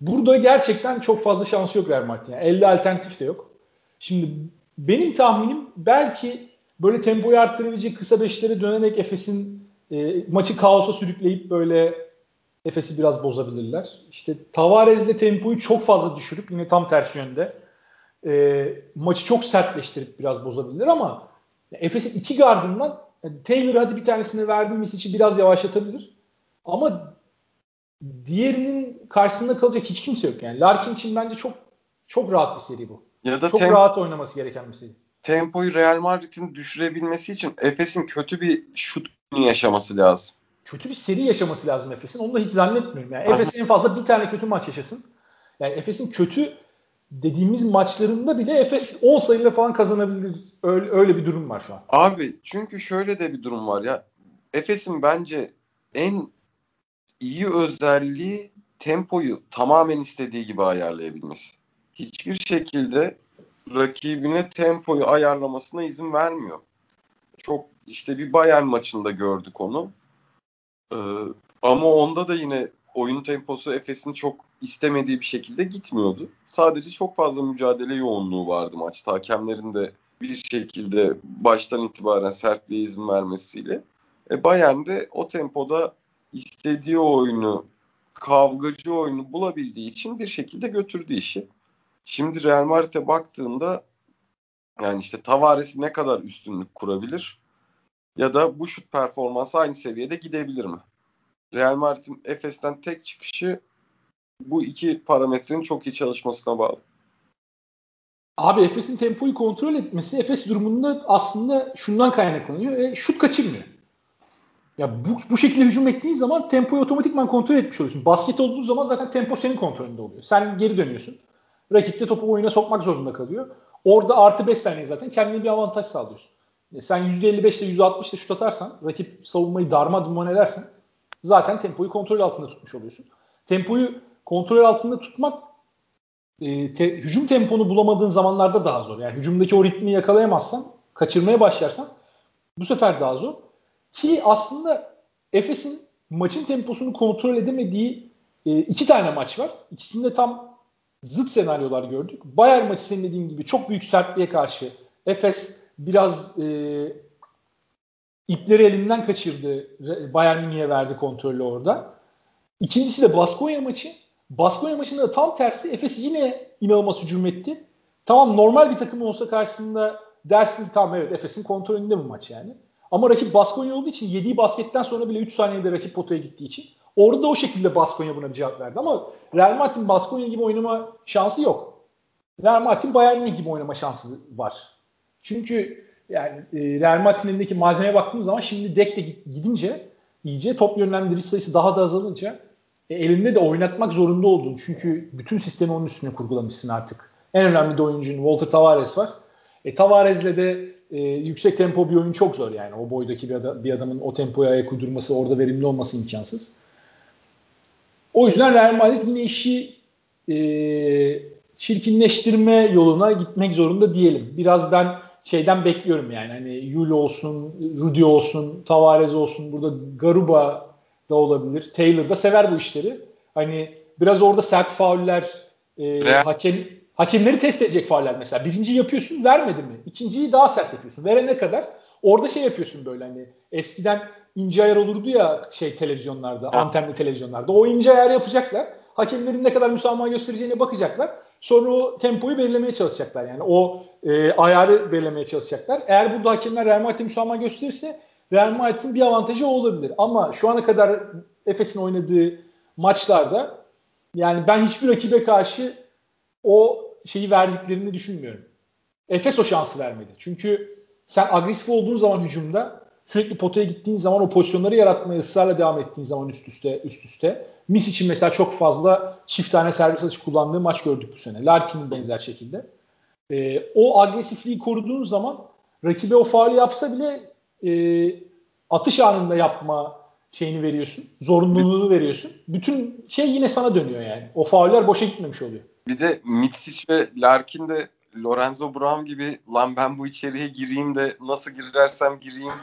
burada gerçekten çok fazla şansı yok Real Madrid'in. Yani elde alternatif de yok. Şimdi benim tahminim belki böyle tempoyu arttırabilecek kısa beşlere dönerek Efes'in e, maçı kaosa sürükleyip böyle Efes'i biraz bozabilirler. İşte Tavares'le tempoyu çok fazla düşürüp yine tam ters yönde e, maçı çok sertleştirip biraz bozabilirler ama Efes'in iki gardından yani Taylor hadi bir tanesini verdim Misic'i biraz yavaşlatabilir. Ama diğerinin karşısında kalacak hiç kimse yok yani. Larkin için bence çok çok rahat bir seri bu. Ya da çok tem- rahat oynaması gereken bir seri. Tempoyu Real Madrid'in düşürebilmesi için Efes'in kötü bir şut yaşaması lazım. Kötü bir seri yaşaması lazım Efes'in. Onu da hiç zannetmiyorum. Yani Efes en fazla bir tane kötü maç yaşasın. Yani Efes'in kötü dediğimiz maçlarında bile Efes 10 sayıyla falan kazanabilir. Öyle, öyle bir durum var şu an. Abi çünkü şöyle de bir durum var ya. Efes'in bence en iyi özelliği tempoyu tamamen istediği gibi ayarlayabilmesi. Hiçbir şekilde rakibine tempoyu ayarlamasına izin vermiyor. Çok işte bir Bayern maçında gördük onu. Ee, ama onda da yine oyun temposu Efes'in çok istemediği bir şekilde gitmiyordu. Sadece çok fazla mücadele yoğunluğu vardı maçta. Hakemlerin de bir şekilde baştan itibaren sertliğe izin vermesiyle. E Bayern de o tempoda istediği oyunu, kavgacı oyunu bulabildiği için bir şekilde götürdü işi. Şimdi Real Madrid'e baktığında yani işte Tavares ne kadar üstünlük kurabilir ya da bu şut performansı aynı seviyede gidebilir mi? Real Madrid'in Efes'ten tek çıkışı bu iki parametrenin çok iyi çalışmasına bağlı. Abi Efes'in tempoyu kontrol etmesi Efes durumunda aslında şundan kaynaklanıyor. E, şut kaçırmıyor. Ya bu, bu şekilde hücum ettiğin zaman tempoyu otomatikman kontrol etmiş oluyorsun. Basket olduğu zaman zaten tempo senin kontrolünde oluyor. Sen geri dönüyorsun. Rakip de topu oyuna sokmak zorunda kalıyor. Orada artı 5 saniye zaten kendine bir avantaj sağlıyorsun. E, sen %55 ile %60 ile şut atarsan, rakip savunmayı darma duman edersen zaten tempoyu kontrol altında tutmuş oluyorsun. Tempoyu kontrol altında tutmak e, te, hücum temponu bulamadığın zamanlarda daha zor. Yani hücumdaki o ritmi yakalayamazsan, kaçırmaya başlarsan bu sefer daha zor. Ki aslında Efes'in maçın temposunu kontrol edemediği e, iki tane maç var. İkisinde tam zıt senaryolar gördük. Bayern maçı senin dediğin gibi çok büyük sertliğe karşı Efes biraz e, ipleri elinden kaçırdı. Bayern Münih'e verdi kontrolü orada. İkincisi de Baskonya maçı. Baskonya maçında da tam tersi Efes yine inanılmaz hücum etti. Tamam normal bir takım olsa karşısında dersin tamam evet Efes'in kontrolünde bu maç yani. Ama rakip Baskonya olduğu için yediği basketten sonra bile 3 saniyede rakip potaya gittiği için orada o şekilde Baskonya buna bir cevap verdi. Ama Real Madrid Baskonya gibi oynama şansı yok. Real Madrid Bayern Münih gibi oynama şansı var. Çünkü yani e, Real Madrid'in elindeki malzemeye baktığımız zaman şimdi Dek de gidince iyice top yönlendirici sayısı daha da azalınca e, elinde de oynatmak zorunda oldun. Çünkü bütün sistemi onun üstüne kurgulamışsın artık. En önemli de oyuncun Walter Tavares var. E, Tavares'le de e, yüksek tempo bir oyun çok zor yani. O boydaki bir, adam, bir adamın o tempoya ayak uydurması, orada verimli olması imkansız. O yüzden Real Madrid yine işi e, çirkinleştirme yoluna gitmek zorunda diyelim. Biraz ben şeyden bekliyorum yani. Hani Yul olsun, Rudy olsun, Tavares olsun, burada Garuba da olabilir. Taylor da sever bu işleri. Hani biraz orada sert fauller, e, hakem hakemleri test edecek fauller mesela. Birinciyi yapıyorsun vermedi mi? İkinciyi daha sert yapıyorsun. Verene kadar orada şey yapıyorsun böyle hani eskiden ince ayar olurdu ya şey televizyonlarda, evet. antenli televizyonlarda. O ince ayar yapacaklar. Hakemlerin ne kadar müsamaha göstereceğine bakacaklar. Sonra o tempoyu belirlemeye çalışacaklar. Yani o e, ayarı belirlemeye çalışacaklar. Eğer burada hakemler Real Madrid'e müsamaha gösterirse Real Madrid'in bir avantajı olabilir. Ama şu ana kadar Efes'in oynadığı maçlarda yani ben hiçbir rakibe karşı o şeyi verdiklerini düşünmüyorum. Efes o şansı vermedi. Çünkü sen agresif olduğun zaman hücumda sürekli potaya gittiğin zaman o pozisyonları yaratmaya ısrarla devam ettiğin zaman üst üste üst üste. Mis için mesela çok fazla çift tane servis açı kullandığı maç gördük bu sene. Larkin'in benzer şekilde. Ee, o agresifliği koruduğun zaman rakibe o faali yapsa bile e, atış anında yapma şeyini veriyorsun. Zorunluluğunu veriyorsun. Bütün şey yine sana dönüyor yani. O fauller boşa gitmemiş oluyor. Bir de Mitsic ve Larkin de Lorenzo Brown gibi lan ben bu içeriye gireyim de nasıl girersem gireyim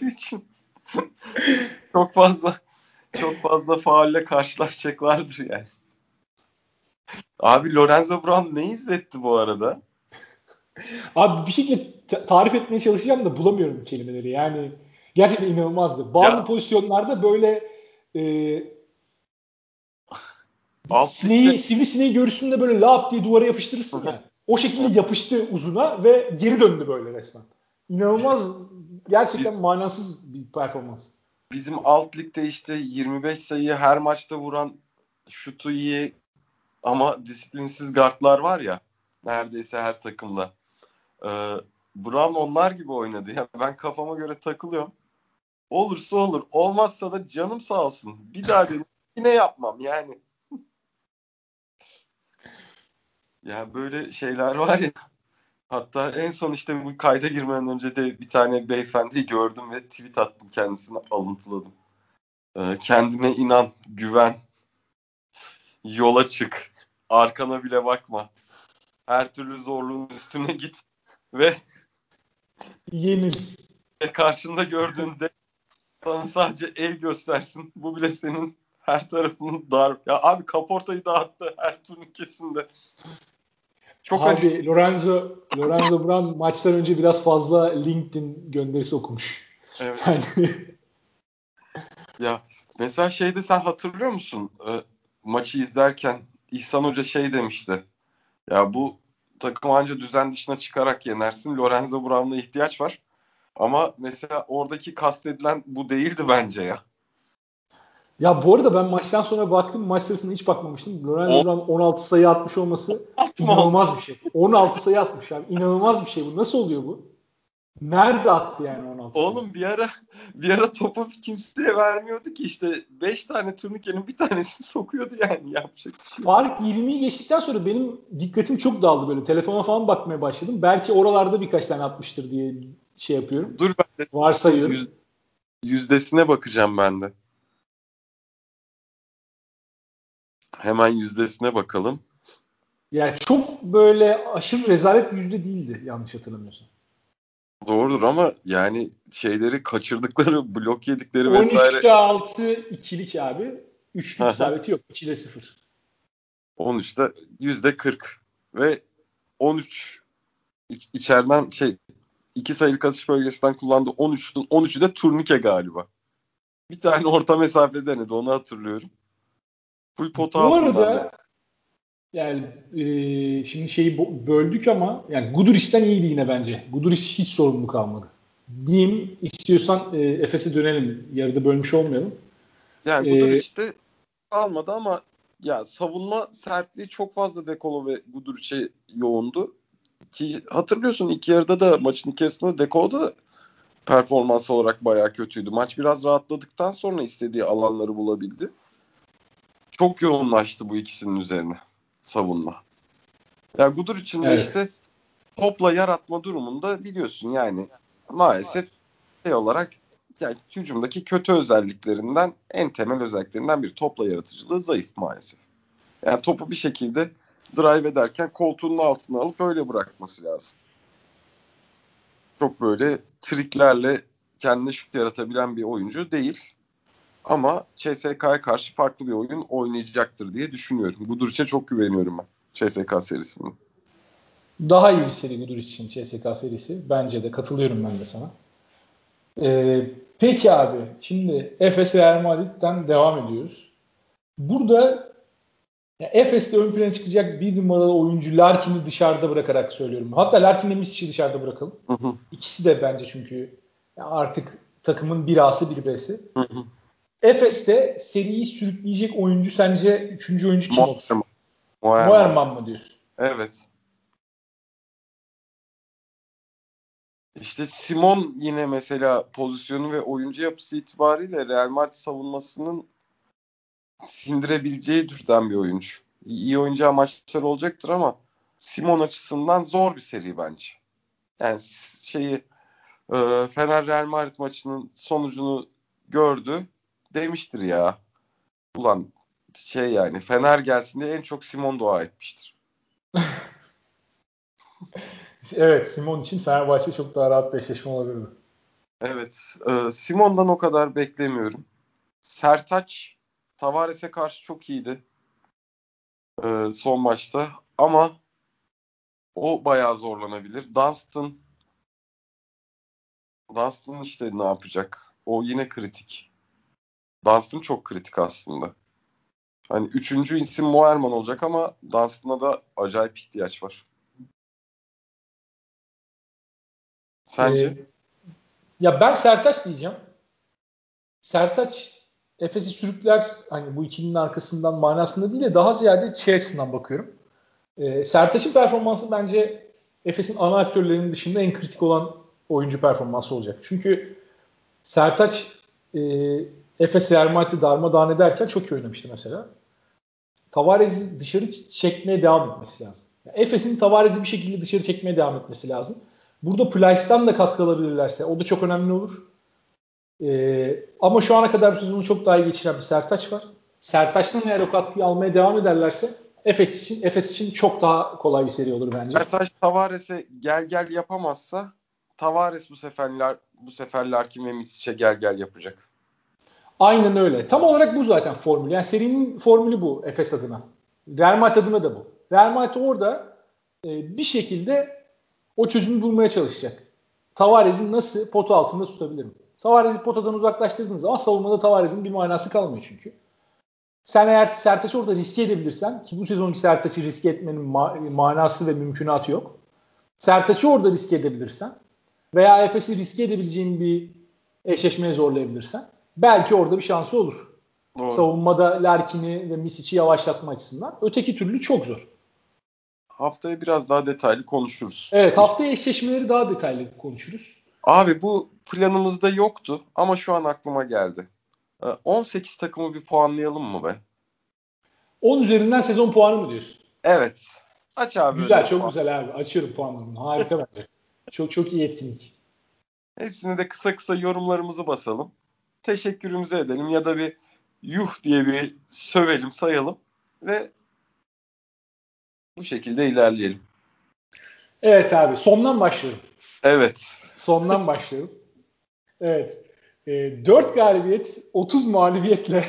için çok fazla çok fazla faalle karşılaşacaklardır yani. Abi Lorenzo Brown ne izletti bu arada? Abi bir şekilde tarif etmeye çalışacağım da bulamıyorum kelimeleri. Yani gerçekten inanılmazdı. Bazı ya. pozisyonlarda böyle e, sineği, sineği görürsün böyle lap diye duvara yapıştırırsın ya. O şekilde yapıştı uzuna ve geri döndü böyle resmen. İnanılmaz gerçekten manasız bir performans. Bizim alt ligde işte 25 sayıyı her maçta vuran şutu iyi ama disiplinsiz gardlar var ya neredeyse her takımda. Ee, Brown onlar gibi oynadı. Ya ben kafama göre takılıyorum. Olursa olur. Olmazsa da canım sağ olsun. Bir daha dedim. Yine yapmam yani. ya böyle şeyler var ya. Hatta en son işte bu kayda girmeden önce de bir tane beyefendiyi gördüm ve tweet attım kendisine alıntıladım. Ee, kendine inan, güven, yola çık, arkana bile bakma. Her türlü zorluğun üstüne git ve yenil. Ve karşında gördüğünde sana sadece el göstersin. Bu bile senin her tarafının dar. Ya abi kaportayı dağıttı her turnikesinde. Çok abi acı. Lorenzo Lorenzo Brown maçtan önce biraz fazla LinkedIn gönderisi okumuş. Evet. Yani... ya mesela şeyde sen hatırlıyor musun? E, maçı izlerken İhsan Hoca şey demişti. Ya bu takım anca düzen dışına çıkarak yenersin. Lorenzo Brown'a ihtiyaç var. Ama mesela oradaki kastedilen bu değildi bence ya. Ya bu arada ben maçtan sonra baktım. Maç sırasında hiç bakmamıştım. Lorenzo Brown 16 sayı atmış olması inanılmaz bir şey. 16 sayı atmış abi. İnanılmaz bir şey bu. Nasıl oluyor bu? Nerede attı yani 16 sayı? Oğlum bir ara bir ara topu kimseye vermiyordu ki işte 5 tane turnikenin bir tanesini sokuyordu yani yapacak bir şey. Fark 20'yi geçtikten sonra benim dikkatim çok dağıldı böyle. Telefona falan bakmaya başladım. Belki oralarda birkaç tane atmıştır diye şey yapıyorum. Dur ben de Varsayıyorum. yüz, yüzdesine bakacağım ben de. Hemen yüzdesine bakalım. Yani çok böyle aşırı rezalet bir yüzde değildi yanlış hatırlamıyorsam. Doğrudur ama yani şeyleri kaçırdıkları, blok yedikleri vesaire. 13'te 6 ikilik abi. Üçlük isabeti yok. 2'de 0. 13'te yüzde 40 ve 13 iç- içeriden şey iki sayılık atış bölgesinden kullandı 13'tün 13'ü de turnike galiba. Bir tane orta mesafe denedi onu hatırlıyorum. Full pota Bu arada da. Yani e, şimdi şeyi böldük ama yani Guduric'ten iyiydi yine bence. Guduric hiç sorumlu kalmadı. Diyeyim istiyorsan e, Efes'e dönelim. Yarıda bölmüş olmayalım. Yani Ee, Guduric de almadı ama ya savunma sertliği çok fazla Dekolo ve Guduric'e yoğundu. Ki hatırlıyorsun ilk yarıda da maçın yarısında Dekolo da performans olarak bayağı kötüydü. Maç biraz rahatladıktan sonra istediği alanları bulabildi. Çok yoğunlaştı bu ikisinin üzerine savunma. Ya Gudur için de Evet. işte topla yaratma durumunda biliyorsun yani maalesef şey olarak yani hücumdaki kötü özelliklerinden en temel özelliklerinden bir topla yaratıcılığı zayıf maalesef. Yani topu bir şekilde drive ederken koltuğunun altına alıp öyle bırakması lazım. Çok böyle triklerle kendine şut yaratabilen bir oyuncu değil. Ama CSK'ya karşı farklı bir oyun oynayacaktır diye düşünüyorum. Guduric'e çok güveniyorum ben CSK serisinin. Daha iyi bir seri Guduric için CSK serisi. Bence de katılıyorum ben de sana. Ee, peki abi şimdi Efes Real Madrid'den devam ediyoruz. Burada ya Efes'te ön plana çıkacak bir numaralı oyuncu Larkin'i dışarıda bırakarak söylüyorum. Hatta Larkin'le Misic'i dışarıda bırakalım. Hı hı, İkisi de bence çünkü artık takımın bir A'sı bir B'si. hı hı. Efes'te seriyi sürükleyecek oyuncu sence üçüncü oyuncu kim olur? Moerman. Moerman. Mı diyorsun? Evet. İşte Simon yine mesela pozisyonu ve oyuncu yapısı itibariyle Real Madrid savunmasının sindirebileceği türden bir oyuncu. İyi oyuncu maçlar olacaktır ama Simon açısından zor bir seri bence. Yani şeyi Fener Real Madrid maçının sonucunu gördü. Demiştir ya. Ulan şey yani Fener gelsin diye en çok Simon dua etmiştir. Evet Simon için Fenerbahçe çok daha rahat bir eşleşme olabilirdi. Evet. e, Simon'dan o kadar beklemiyorum. Sertaç Tavares'e karşı çok iyiydi. e, son maçta. Ama o bayağı zorlanabilir. Dunstan Dunstan işte ne yapacak? O yine kritik. Dunstan çok kritik aslında. Hani üçüncü isim Moerman olacak ama Dunstan'a da acayip ihtiyaç var. Sence? Ee, ya ben Sertaç diyeceğim. Sertaç Efes'i sürükler hani bu ikilinin arkasından manasında değil de daha ziyade şey bakıyorum. Ee, Sertaç'ın performansı bence Efes'in ana aktörlerinin dışında en kritik olan oyuncu performansı olacak. Çünkü Sertaç e, Efes Real Madrid'i darmadağın ederken çok iyi oynamıştı mesela. Tavares'i dışarı çekmeye devam etmesi lazım. Yani Efes'in Tavares'i bir şekilde dışarı çekmeye devam etmesi lazım. Burada Plyce'dan da katkı alabilirlerse o da çok önemli olur. Ee, ama şu ana kadar bu sezonu çok daha iyi geçiren bir Sertaç var. Sertaç'tan eğer o katkıyı almaya devam ederlerse Efes için Efes için çok daha kolay bir seri olur bence. Sertaç Tavares'e gel gel yapamazsa Tavares bu seferler bu sefer Larkin ve Misic'e gel gel yapacak. Aynen öyle. Tam olarak bu zaten formül. Yani serinin formülü bu Efes adına. Real Madrid adına da bu. Real Madrid orada e, bir şekilde o çözümü bulmaya çalışacak. Tavares'i nasıl potu altında tutabilirim? Tavares'i potadan uzaklaştırdığınız zaman savunmada Tavares'in bir manası kalmıyor çünkü. Sen eğer Sertaç'ı orada riske edebilirsen ki bu sezonki Sertaç'ı riske etmenin ma- manası ve mümkünatı yok. Sertaç'ı orada riske edebilirsen veya Efes'i riske edebileceğin bir eşleşmeye zorlayabilirsen belki orada bir şansı olur. Doğru. Savunmada Larkin'i ve Misic'i yavaşlatma açısından. Öteki türlü çok zor. Haftaya biraz daha detaylı konuşuruz. Evet haftaya eşleşmeleri daha detaylı konuşuruz. Abi bu planımızda yoktu ama şu an aklıma geldi. 18 ee, takımı bir puanlayalım mı be? 10 üzerinden sezon puanı mı diyorsun? Evet. Aç abi. Güzel çok puan. güzel abi. Açıyorum puanlarını. Harika bence. Çok çok iyi etkinlik. Hepsine de kısa kısa yorumlarımızı basalım. Teşekkürümüzü edelim ya da bir yuh diye bir sövelim sayalım ve bu şekilde ilerleyelim. Evet abi sondan başlıyorum. Evet. Sondan başlıyorum. Evet. E, 4 galibiyet 30 mağlubiyetle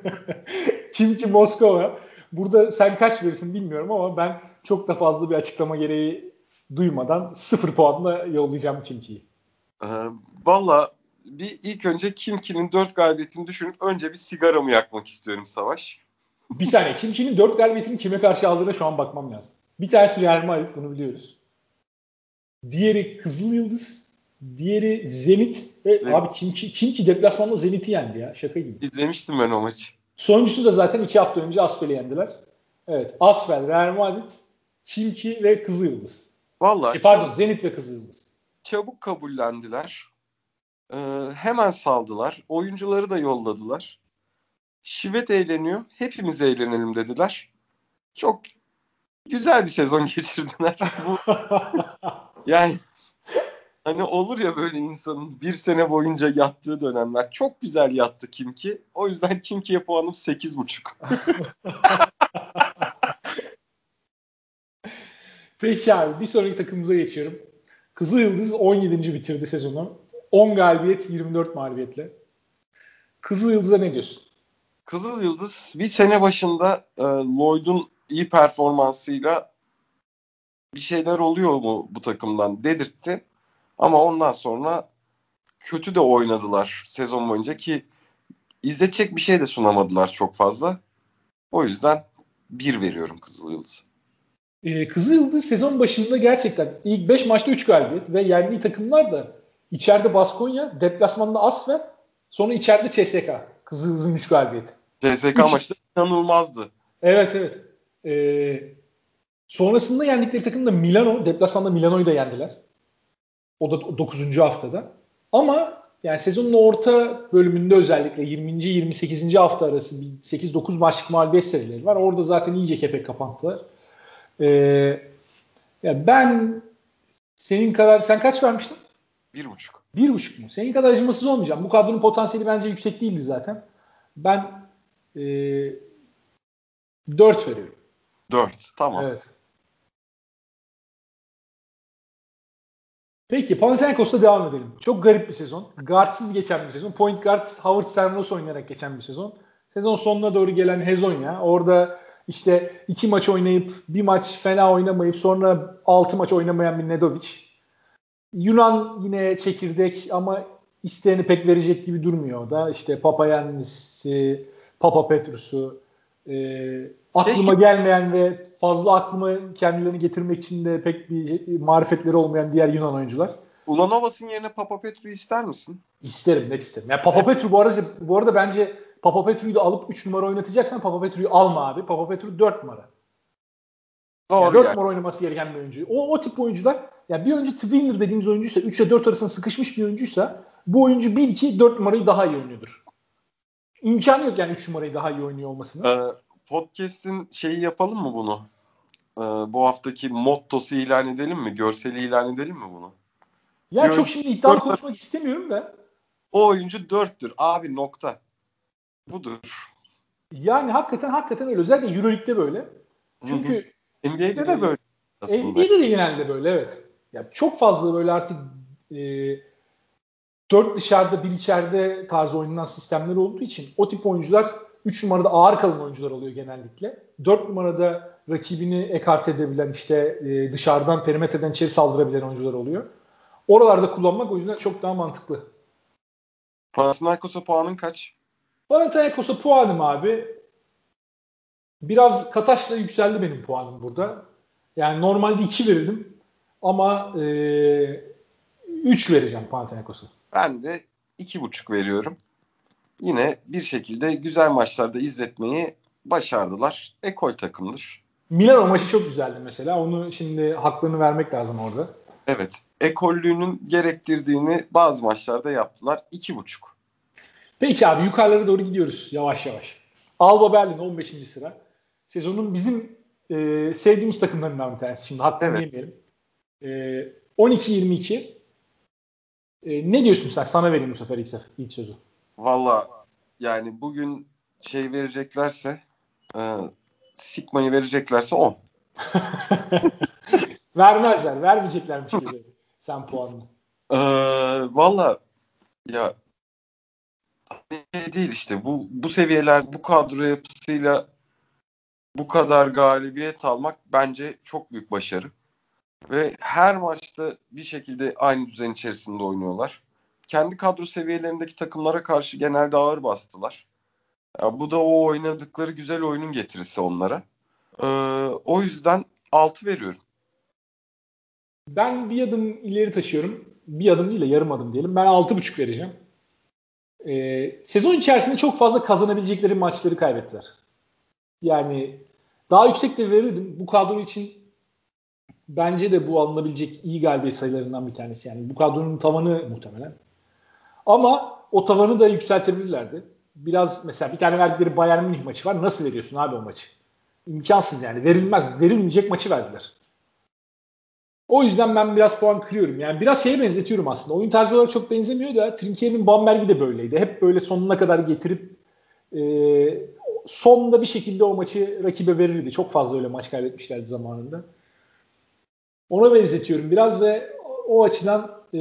Kimki Moskova. Burada sen kaç verirsin bilmiyorum ama ben çok da fazla bir açıklama gereği duymadan 0 puanla yollayacağım Kimki'yi. Ee, Valla bir ilk önce Kimki'nin 4 galibiyetini düşünüp önce bir sigaramı yakmak istiyorum Savaş. Bir saniye. Kimki'nin 4 galibiyetini kime karşı aldığına şu an bakmam lazım. Bir tanesi Real Madrid bunu biliyoruz. Diğeri Kızıl Yıldız. Diğeri Zenit. Ve evet. abi Kimki, Kimki deplasmanda Zenit'i yendi ya. Şaka gibi. İzlemiştim ben o maçı. Sonuncusu da zaten 2 hafta önce Asfel'i yendiler. Evet. Asfel, Real Madrid, Kimki ve Kızıl Yıldız. Vallahi. Şey, pardon Zenit ve Kızıl Yıldız. Çabuk kabullendiler. Ee, hemen saldılar. Oyuncuları da yolladılar. Şivet eğleniyor. Hepimiz eğlenelim dediler. Çok güzel bir sezon geçirdiler. Bu yani hani olur ya böyle insanın bir sene boyunca yattığı dönemler. Çok güzel yattı Kimki. O yüzden Kimki'ye puanım 8.5. Peki abi bir sonraki takımımıza geçiyorum. Kızıl Yıldız 17. bitirdi sezonu. 10 galibiyet 24 mağlubiyetle. Kızıl Yıldız'a ne diyorsun? Kızıl Yıldız bir sene başında e, Lloyd'un iyi performansıyla bir şeyler oluyor mu bu takımdan dedirtti. Ama ondan sonra kötü de oynadılar sezon boyunca ki izletecek bir şey de sunamadılar çok fazla. O yüzden bir veriyorum Kızıl Yıldız. Ee, Kızıl Yıldız sezon başında gerçekten ilk 5 maçta 3 galibiyet ve yendiği takımlar da içeride Baskonya, deplasmanda Asfer, sonra içeride CSK. Kızıl Yıldız'ın 3 galibiyeti. CSK Üç. maçta inanılmazdı. Evet evet. Ee, sonrasında yendikleri takım da Milano. Deplasmanda Milano'yu da yendiler. O da 9. haftada. Ama yani sezonun orta bölümünde özellikle 20. 28. hafta arası 8-9 maçlık mağlubiyet serileri var. Orada zaten iyice kepek kapattılar. Ee, ya ben senin kadar sen kaç vermiştin? Bir buçuk. Bir buçuk mu? Senin kadar acımasız olmayacağım. Bu kadronun potansiyeli bence yüksek değildi zaten. Ben e, 4 veriyorum. 4 tamam. Evet. Peki Panathinaikos'ta devam edelim. Çok garip bir sezon. Guardsız geçen bir sezon. Point guard Howard Sermos oynayarak geçen bir sezon. Sezon sonuna doğru gelen Hezonya. Orada işte iki maç oynayıp bir maç fena oynamayıp sonra altı maç oynamayan bir Nedovic. Yunan yine çekirdek ama isteğini pek verecek gibi durmuyor da. İşte Papayannis'i, Papa Petrus'u, e, aklıma Keşke. gelmeyen ve fazla aklıma kendilerini getirmek için de pek bir marifetleri olmayan diğer Yunan oyuncular. Ulanovas'ın yerine Papa Petru'yu ister misin? İsterim, net isterim. Yani Papa Petru bu arada bu arada bence Papa Petru'yu da alıp 3 numara oynatacaksan Papa Petru'yu alma abi. Papa Petru 4 numara. Doğru yani 4 yani. numara oynaması gereken bir oyuncu. O, o tip oyuncular ya bir oyuncu Twinner dediğimiz oyuncuysa 3 ile 4 arasında sıkışmış bir oyuncuysa bu oyuncu bil ki 4 numarayı daha iyi oynuyordur. İmkanı yok yani 3 numarayı daha iyi oynuyor olmasını. Ee, podcast'in şeyi yapalım mı bunu? Ee, bu haftaki mottosu ilan edelim mi? Görseli ilan edelim mi bunu? Ya bir çok şimdi iddialı konuşmak istemiyorum da. O oyuncu dörttür. Abi nokta. Budur. Yani hakikaten hakikaten öyle. Özellikle Euroleague'de böyle. Çünkü NBA'de de böyle aslında. NBA'de de genelde böyle evet. Ya çok fazla böyle artık e, dört dışarıda bir içeride tarzı oynanan sistemler olduğu için o tip oyuncular 3 numarada ağır kalan oyuncular oluyor genellikle. 4 numarada rakibini ekart edebilen işte e, dışarıdan perimetreden içeri saldırabilen oyuncular oluyor. Oralarda kullanmak o yüzden çok daha mantıklı. Panathinaikos'a puanın kaç? Panathinaikos'a puanım abi biraz Kataş'la yükseldi benim puanım burada. Yani normalde 2 verirdim ama e, 3 vereceğim Panathinaikos'a. Ben de 2,5 veriyorum. yine bir şekilde güzel maçlarda izletmeyi başardılar. Ekol takımdır. Milano maçı çok güzeldi mesela. Onu şimdi hakkını vermek lazım orada. Evet. Ekollüğünün gerektirdiğini bazı maçlarda yaptılar. İki buçuk. Peki abi yukarılara doğru gidiyoruz yavaş yavaş. Alba Berlin 15. sıra. Sezonun bizim e, sevdiğimiz takımlarından bir tanesi. Şimdi hakkını evet. yemeyelim. E, 12-22. E, ne diyorsun sen? Sana vereyim bu sefer ilk, sefer, ilk sözü. Valla yani bugün şey vereceklerse e, Sigma'yı vereceklerse 10. Vermezler. Vermeyeceklermiş gibi. Sen puanını. Ee, Valla ya şey değil işte bu bu seviyeler bu kadro yapısıyla bu kadar galibiyet almak bence çok büyük başarı. Ve her maçta bir şekilde aynı düzen içerisinde oynuyorlar. Kendi kadro seviyelerindeki takımlara karşı genelde ağır bastılar. Ya bu da o oynadıkları güzel oyunun getirisi onlara. Ee, o yüzden 6 veriyorum. Ben bir adım ileri taşıyorum. Bir adım değil de yarım adım diyelim. Ben 6.5 vereceğim. Ee, sezon içerisinde çok fazla kazanabilecekleri maçları kaybettiler. Yani daha yüksek de verirdim. Bu kadro için bence de bu alınabilecek iyi galibiyet sayılarından bir tanesi. Yani bu kadronun tavanı muhtemelen. Ama o tavanı da yükseltebilirlerdi. Biraz mesela bir tane verdikleri Bayern Münih maçı var. Nasıl veriyorsun abi o maçı? İmkansız yani. Verilmez. Verilmeyecek maçı verdiler. O yüzden ben biraz puan kırıyorum. Yani biraz şeye benzetiyorum aslında. Oyun tarzı olarak çok benzemiyor da Trinkier'in Bamberg'i de böyleydi. Hep böyle sonuna kadar getirip e, sonunda bir şekilde o maçı rakibe verirdi. Çok fazla öyle maç kaybetmişlerdi zamanında. Ona benzetiyorum biraz ve o açıdan e,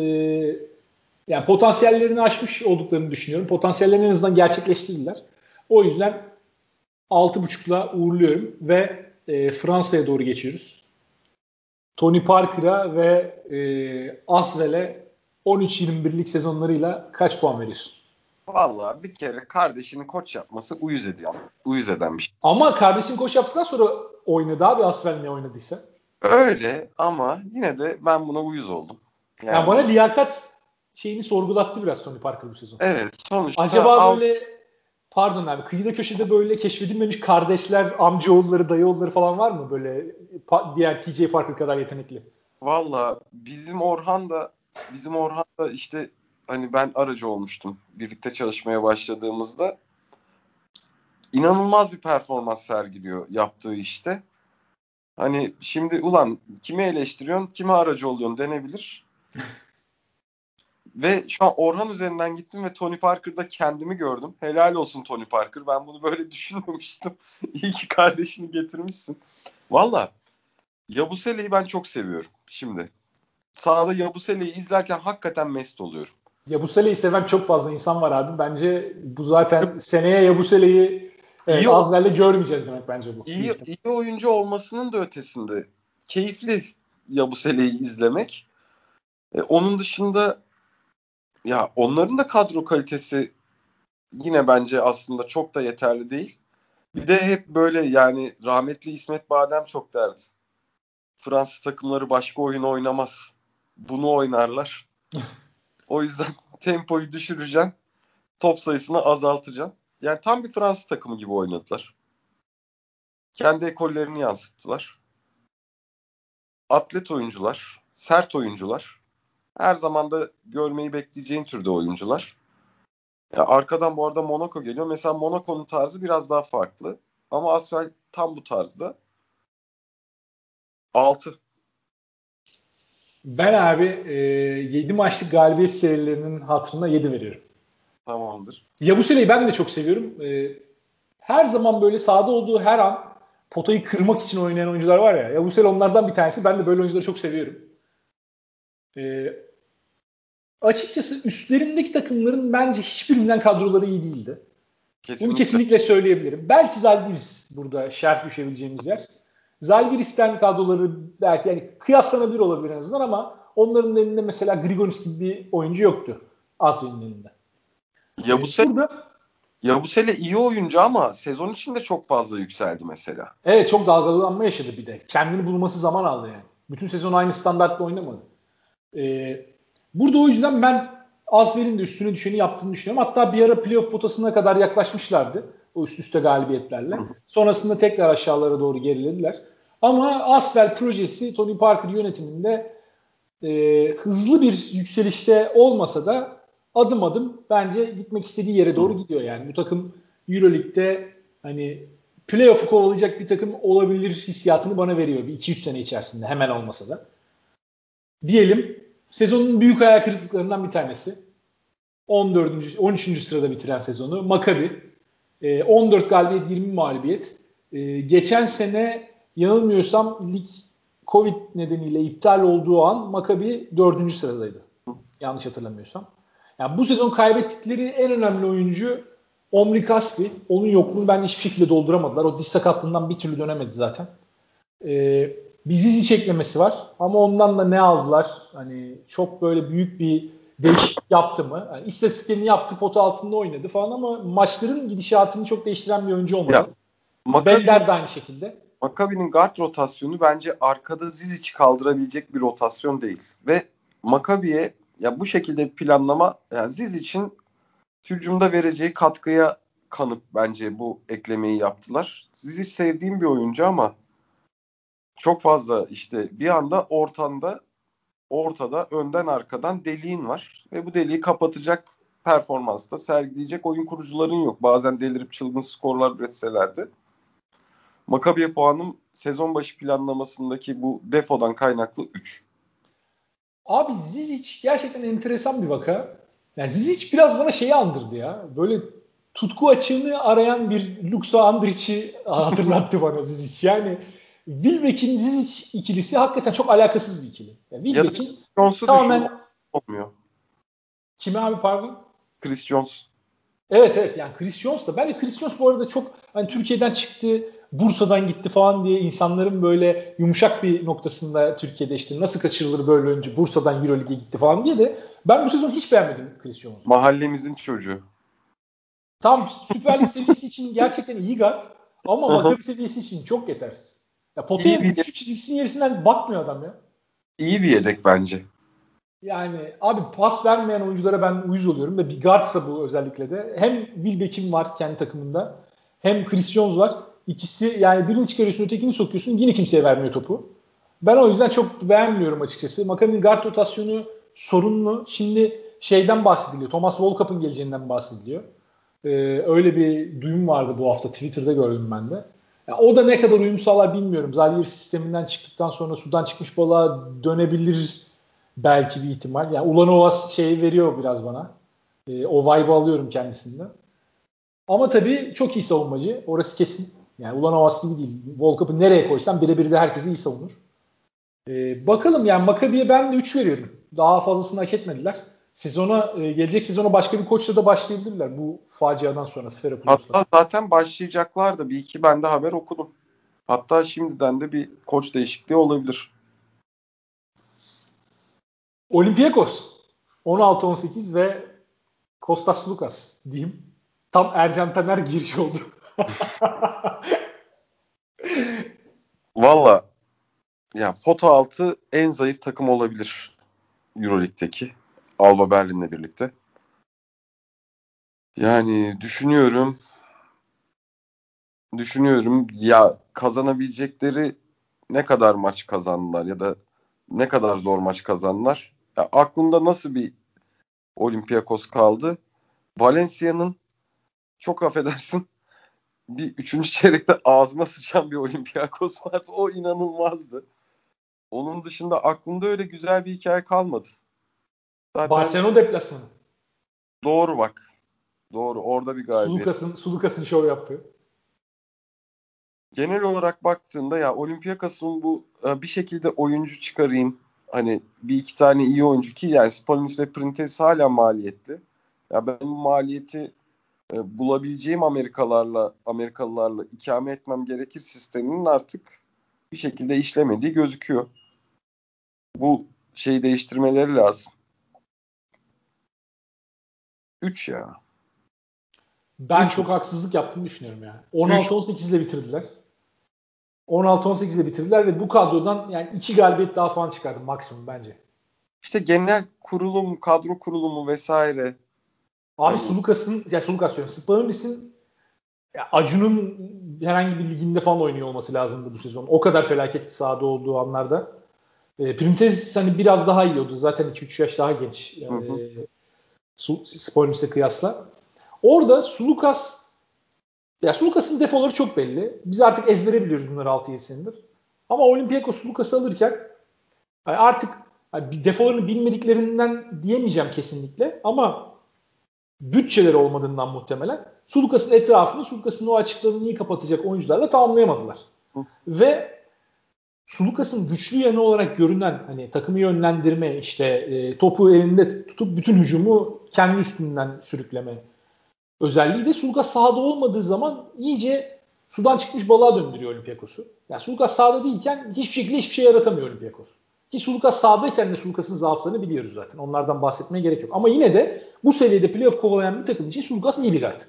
yani potansiyellerini aşmış olduklarını düşünüyorum. Potansiyellerini en azından gerçekleştirdiler. O yüzden 6.5'la uğurluyorum ve e, Fransa'ya doğru geçiyoruz. Tony Parker'a ve e, Asvel'e 13-21'lik sezonlarıyla kaç puan veriyorsun? Valla bir kere kardeşinin koç yapması uyuz ediyor. Uyuz eden bir şey. Ama kardeşin koç yaptıktan sonra oynadı abi Asvel ne oynadıysa. Öyle ama yine de ben buna uyuz oldum. Yani, yani bana liyakat şeyini sorgulattı biraz Tony Parker bu sezon. Evet sonuçta. Acaba böyle pardon abi kıyıda köşede böyle keşfedilmemiş kardeşler, amcaoğulları, dayıoğulları falan var mı böyle diğer TJ Parker kadar yetenekli? Valla bizim Orhan da bizim Orhan da işte hani ben aracı olmuştum birlikte çalışmaya başladığımızda inanılmaz bir performans sergiliyor yaptığı işte. Hani şimdi ulan kimi eleştiriyorsun, kime aracı oluyorsun denebilir. ve şu an Orhan üzerinden gittim ve Tony Parker'da kendimi gördüm. Helal olsun Tony Parker. Ben bunu böyle düşünmemiştim. İyi ki kardeşini getirmişsin. Valla Yabusele'yi ben çok seviyorum şimdi. Sağda Yabusele'yi izlerken hakikaten mest oluyorum. Yabusele'yi seven çok fazla insan var abi. Bence bu zaten seneye Yabusele'yi evet, Azrail'de görmeyeceğiz demek bence bu. İyi, iyi oyuncu olmasının da ötesinde keyifli Yabusele'yi izlemek. E, onun dışında ya onların da kadro kalitesi yine bence aslında çok da yeterli değil. Bir de hep böyle yani rahmetli İsmet Badem çok derdi. Fransız takımları başka oyun oynamaz. Bunu oynarlar. o yüzden tempoyu düşüreceksin. Top sayısını azaltacaksın. Yani tam bir Fransız takımı gibi oynadılar. Kendi ekollerini yansıttılar. Atlet oyuncular, sert oyuncular. Her zaman da görmeyi bekleyeceğin türde oyuncular. Ya arkadan bu arada Monaco geliyor. Mesela Monaco'nun tarzı biraz daha farklı. Ama Asfel tam bu tarzda. 6. Ben abi e, 7 maçlık galibiyet serilerinin hatırına 7 veriyorum. Tamamdır. Yabusele'yi ben de çok seviyorum. E, her zaman böyle sahada olduğu her an potayı kırmak için oynayan oyuncular var ya. Yabusele onlardan bir tanesi. Ben de böyle oyuncuları çok seviyorum. E, açıkçası üstlerindeki takımların bence hiçbirinden kadroları iyi değildi. Kesinlikle. Bunu kesinlikle söyleyebilirim. Belki Zalgiris burada şerh düşebileceğimiz yer. Zalgiris'ten kadroları belki yani kıyaslanabilir olabilir en azından ama onların elinde mesela Grigonis gibi bir oyuncu yoktu Asya'nın elinde. Ya bu sene burada ya bu sene iyi oyuncu ama sezon içinde çok fazla yükseldi mesela. Evet çok dalgalanma yaşadı bir de. Kendini bulması zaman aldı yani. Bütün sezon aynı standartla oynamadı. Ee, burada o yüzden ben Asvel'in de üstüne düşeni yaptığını düşünüyorum. Hatta bir ara playoff potasına kadar yaklaşmışlardı. O üst üste galibiyetlerle. Sonrasında tekrar aşağılara doğru gerilediler. Ama Asvel projesi Tony Parker yönetiminde e, hızlı bir yükselişte olmasa da adım adım bence gitmek istediği yere doğru gidiyor yani. Bu takım Euroleague'de hani playoff'u kovalayacak bir takım olabilir hissiyatını bana veriyor bir 2-3 sene içerisinde hemen olmasa da. Diyelim sezonun büyük hayal kırıklıklarından bir tanesi. 14. 13. sırada bitiren sezonu Maccabi. E, 14 galibiyet 20 mağlubiyet. E, geçen sene yanılmıyorsam lig Covid nedeniyle iptal olduğu an Maccabi 4. sıradaydı. Yanlış hatırlamıyorsam. Yani bu sezon kaybettikleri en önemli oyuncu Omri Kaspi. Onun yokluğunu bence hiçbir şekilde dolduramadılar. O diş sakatlığından bir türlü dönemedi zaten. Ee, bir Zizi çeklemesi var. Ama ondan da ne aldılar? Hani çok böyle büyük bir değişik yaptı mı? Yani istatistiklerini yaptı, potu altında oynadı falan ama maçların gidişatını çok değiştiren bir oyuncu olmadı. Ya, Maccabi, Bender de aynı şekilde. Maccabi'nin guard rotasyonu bence arkada Zizic'i kaldırabilecek bir rotasyon değil. Ve Maccabi'ye ya bu şekilde bir planlama yani Zizic'in hücumda vereceği katkıya kanıp bence bu eklemeyi yaptılar. Zizic sevdiğim bir oyuncu ama çok fazla işte bir anda ortanda ortada önden arkadan deliğin var ve bu deliği kapatacak performansta sergileyecek oyun kurucuların yok. Bazen delirip çılgın skorlar üretselerdi. Makabi'ye puanım sezon başı planlamasındaki bu defodan kaynaklı 3. Abi Zizic gerçekten enteresan bir vaka. Yani Zizic biraz bana şeyi andırdı ya. Böyle tutku açığını arayan bir Luxa Andric'i hatırlattı bana Zizic. Yani Wilbeck'in Zizic ikilisi hakikaten çok alakasız bir ikili. Yani Wilbeck'in tamamen olmuyor. Kime abi pardon? Chris Jones. Evet evet yani Chris Jones da. Bence Chris Jones bu arada çok hani Türkiye'den çıktı, Bursa'dan gitti falan diye insanların böyle yumuşak bir noktasında Türkiye'de işte nasıl kaçırılır böyle önce Bursa'dan Euroleague'e gitti falan diye de ben bu sezon hiç beğenmedim Chris Jones'u. Mahallemizin çocuğu. Tam Süper Lig seviyesi için gerçekten iyi guard ama Maccabi seviyesi için çok yetersiz. Ya potaya düşük çizgisinin yerisinden bakmıyor adam ya. İyi bir yedek bence. Yani abi pas vermeyen oyunculara ben uyuz oluyorum ve bir guardsa bu özellikle de. Hem Will Beckham var kendi takımında hem Chris Jones var. İkisi yani birini çıkarıyorsun ötekini sokuyorsun yine kimseye vermiyor topu. Ben o yüzden çok beğenmiyorum açıkçası. Maccabi'nin guard rotasyonu sorunlu. Şimdi şeyden bahsediliyor. Thomas Volkap'ın geleceğinden bahsediliyor. Ee, öyle bir duyum vardı bu hafta. Twitter'da gördüm ben de. Yani o da ne kadar uyum sağlar bilmiyorum. Zaire sisteminden çıktıktan sonra sudan çıkmış balığa dönebilir belki bir ihtimal. Yani Ulan Ovas şeyi veriyor biraz bana. E, o vibe'ı alıyorum kendisinden. Ama tabii çok iyi savunmacı. Orası kesin. Yani Ulan Ovas gibi değil. Volkap'ı nereye koysan birebir de herkesi iyi savunur. E, bakalım yani Makabi'ye ben de 3 veriyorum. Daha fazlasını hak etmediler. Sezona e, gelecek sezona başka bir koçla da başlayabilirler bu faciadan sonra Sferapoulos'la. Hatta zaten başlayacaklar da bir iki ben de haber okudum. Hatta şimdiden de bir koç değişikliği olabilir. Olympiakos 16-18 ve Kostas Lukas diyeyim. Tam Ercan Taner girişi oldu. Valla ya pota altı en zayıf takım olabilir Euroleague'deki. Alba Berlin'le birlikte. Yani düşünüyorum düşünüyorum ya kazanabilecekleri ne kadar maç kazandılar ya da ne kadar zor maç kazandılar. Ya aklımda nasıl bir Olympiakos kaldı? Valencia'nın çok affedersin bir üçüncü çeyrekte ağzına sıçan bir Olympiakos vardı. O inanılmazdı. Onun dışında aklımda öyle güzel bir hikaye kalmadı. Zaten Barcelona deplasmanı. Doğru bak. Doğru. Orada bir galibiyet. Sulukas'ın Sulukas'ın şov yaptı. Genel olarak baktığında ya Olympiakos'un bu e, bir şekilde oyuncu çıkarayım. Hani bir iki tane iyi oyuncu ki yani Spalins ve Printes hala maliyetli. Ya ben maliyeti e, bulabileceğim Amerikalarla Amerikalılarla ikame etmem gerekir sisteminin artık bir şekilde işlemediği gözüküyor. Bu şeyi değiştirmeleri lazım. 3 ya. Ben Üç. çok haksızlık yaptığını düşünüyorum yani. 16-18 ile bitirdiler. 16-18 ile bitirdiler ve bu kadrodan yani iki galibiyet daha falan çıkardı maksimum bence. işte genel kurulum, kadro kurulumu vesaire. Abi. Sulukas'ın, ya Sulukas diyorum, Spanulis'in Acun'un herhangi bir liginde falan oynuyor olması lazımdı bu sezon. O kadar felaket sahada olduğu anlarda. E, Printez hani biraz daha yiyordu. Zaten 2-3 yaş daha genç. Yani, e, Spanulis'e kıyasla. Orada Sulukas ya Sulukas'ın defoları çok belli. Biz artık ezbere biliyoruz bunları 6-7 senedir. Ama Olympiakos Sulukas'ı alırken artık defolarını bilmediklerinden diyemeyeceğim kesinlikle ama bütçeleri olmadığından muhtemelen Sulukas'ın etrafını Sulukas'ın o açıklarını iyi kapatacak oyuncularla tamamlayamadılar. Hı. Ve Sulukas'ın güçlü yanı olarak görünen hani takımı yönlendirme işte e, topu elinde tutup bütün hücumu kendi üstünden sürükleme özelliği de Sulukas sahada olmadığı zaman iyice sudan çıkmış balığa döndürüyor Olympiakos'u. Yani Sulukas sahada değilken hiçbir şekilde hiçbir şey yaratamıyor Olympiakos. Ki Sulukas sahadayken de Sulukas'ın zaaflarını biliyoruz zaten. Onlardan bahsetmeye gerek yok. Ama yine de bu seviyede playoff kovalayan bir takım için Sulukas iyi bir kart.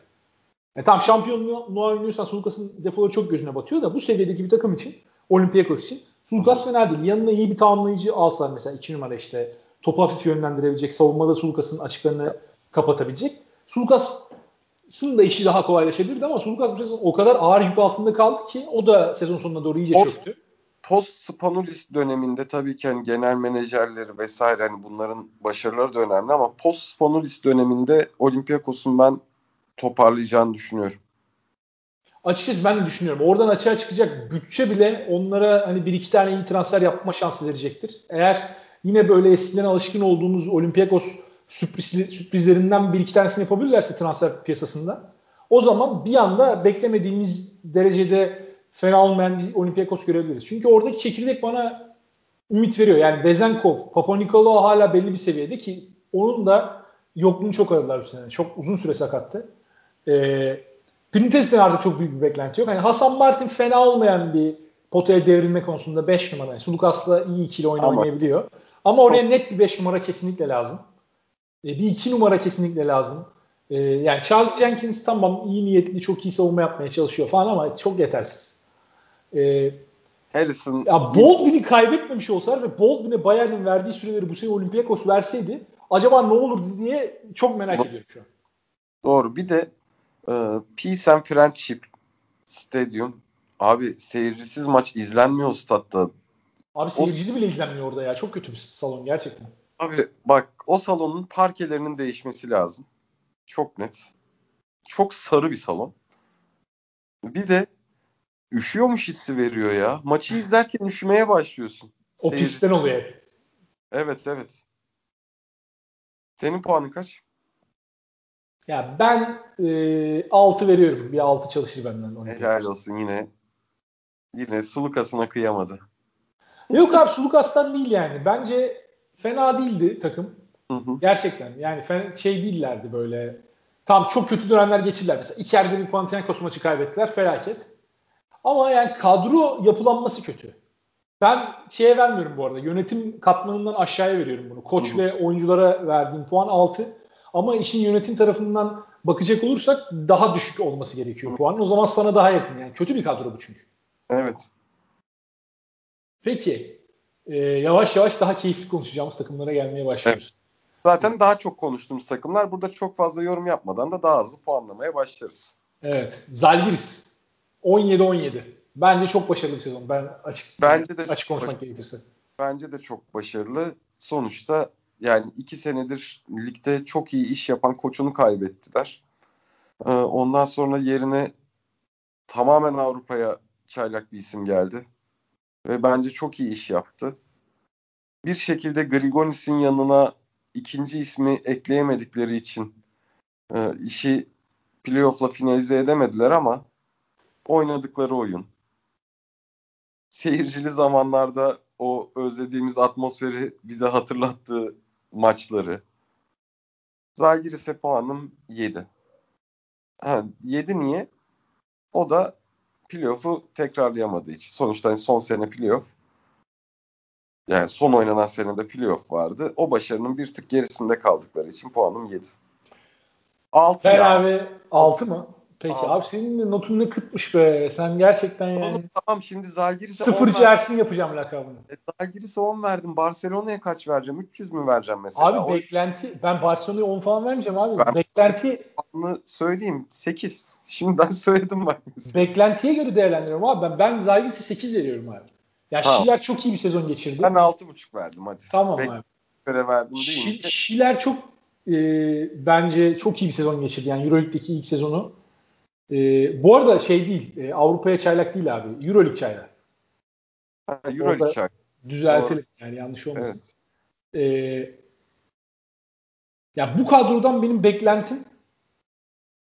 Yani tam şampiyonluğa oynuyorsan Sulukas'ın defoları çok gözüne batıyor da bu seviyedeki bir takım için Olympiakos için Sulukas fena değil. Yanına iyi bir tamamlayıcı alsalar mesela 2 numara işte topu hafif yönlendirebilecek, savunmada Sulukas'ın açıklarını kapatabilecek. Sulukas'ın da işi daha kolaylaşabilirdi ama Sulukas bu sezon o kadar ağır yük altında kaldı ki o da sezon sonuna doğru iyice çöktü post Spanulis döneminde tabii ki hani genel menajerleri vesaire hani bunların başarıları da önemli ama post Spanulis döneminde Olympiakos'un ben toparlayacağını düşünüyorum. Açıkçası ben de düşünüyorum. Oradan açığa çıkacak bütçe bile onlara hani bir iki tane iyi transfer yapma şansı verecektir. Eğer yine böyle eskiden alışkın olduğumuz Olympiakos sürpriz, sürprizlerinden bir iki tanesini yapabilirlerse transfer piyasasında o zaman bir anda beklemediğimiz derecede fena olmayan bir Olympiakos görebiliriz. Çünkü oradaki çekirdek bana ümit veriyor. Yani Bezenkov, Papa Nikolaou hala belli bir seviyede ki onun da yokluğunu çok aradılar bu sene. Çok uzun süre sakattı. Ee, Printez'den artık çok büyük bir beklenti yok. Yani Hasan Martin fena olmayan bir potaya devrilme konusunda 5 numara. Yani Sulukas'la iyi ikili oyun Ama, oraya net bir 5 numara kesinlikle lazım. Ee, bir 2 numara kesinlikle lazım. Ee, yani Charles Jenkins tamam iyi niyetli çok iyi savunma yapmaya çalışıyor falan ama çok yetersiz. E, Harrison ya Baldwin'i kaybetmemiş olsalar ve Baldwin'e Bayern'in verdiği süreleri bu sene Olympiakos verseydi acaba ne olurdu diye çok merak Do- ediyorum şu an. Doğru. Bir de e, Peace and Friendship Stadium abi seyircisiz maç izlenmiyor statta. Abi seyircili o... bile izlenmiyor orada ya. Çok kötü bir salon gerçekten. Abi bak o salonun parkelerinin değişmesi lazım. Çok net. Çok sarı bir salon. Bir de üşüyormuş hissi veriyor ya. Maçı izlerken üşümeye başlıyorsun. O Seyirci. pistten oluyor hep. Evet evet. Senin puanın kaç? Ya ben e, 6 veriyorum. Bir 6 çalışır benden. Helal olsun yine. Yine Sulukas'ına kıyamadı. Yok abi Sulukas'tan değil yani. Bence fena değildi takım. Hı hı. Gerçekten. Yani fena, şey değillerdi böyle. Tam çok kötü dönemler geçirdiler. Mesela içeride bir Panathinaikos maçı kaybettiler. Felaket. Ama yani kadro yapılanması kötü. Ben şeye vermiyorum bu arada. Yönetim katmanından aşağıya veriyorum bunu. Koç ve oyunculara verdiğim puan 6. Ama işin yönetim tarafından bakacak olursak daha düşük olması gerekiyor puanın. O zaman sana daha yakın yani. Kötü bir kadro bu çünkü. Evet. Peki. Ee, yavaş yavaş daha keyifli konuşacağımız takımlara gelmeye başlıyoruz. Evet. Zaten daha çok konuştuğumuz takımlar. Burada çok fazla yorum yapmadan da daha hızlı puanlamaya başlarız. Evet. Zalgiris. 17-17. Bence çok başarılı bir sezon. Ben açık bence de açık konuşmak baş- gerekirse. Bence de çok başarılı. Sonuçta yani iki senedir ligde çok iyi iş yapan koçunu kaybettiler. Ee, ondan sonra yerine tamamen Avrupa'ya çaylak bir isim geldi. Ve bence çok iyi iş yaptı. Bir şekilde Grigonis'in yanına ikinci ismi ekleyemedikleri için e, işi playoff'la finalize edemediler ama oynadıkları oyun. Seyircili zamanlarda o özlediğimiz atmosferi bize hatırlattığı maçları. Zagiris'e puanım 7. Ha, 7 niye? O da playoff'u tekrarlayamadığı için. Sonuçta hani son sene playoff yani son oynanan senede playoff vardı. O başarının bir tık gerisinde kaldıkları için puanım 7. 6 ben ya. abi 6 mı? Peki abi, abi senin de notun ne kıtmış be. Sen gerçekten yani. Oğlum, tamam şimdi Zalgiris'e Sıfırcı Ersin yapacağım lakabını. E, Zalgiris'e 10 verdim. Barcelona'ya kaç vereceğim? 300 mü vereceğim mesela? Abi o... beklenti ben Barcelona'ya 10 falan vermeyeceğim abi. Ben beklenti söyleyeyim 8. Şimdiden söyledim bak. Beklentiye göre değerlendiriyorum abi. Ben ben Zalgiris'e 8 veriyorum abi. Ya tamam. Şiler çok iyi bir sezon geçirdi. Ben 6.5 verdim hadi. Tamam Bek- abi. verdim değil mi? Şiler çok e, bence çok iyi bir sezon geçirdi. Yani Euroleague'deki ilk sezonu. E, bu arada şey değil. E, Avrupa'ya çaylak değil abi. Euroleague çaylak. Ha, Euroleague çaylak. Düzeltelim Doğru. yani yanlış olmasın. Evet. E, ya bu kadrodan benim beklentim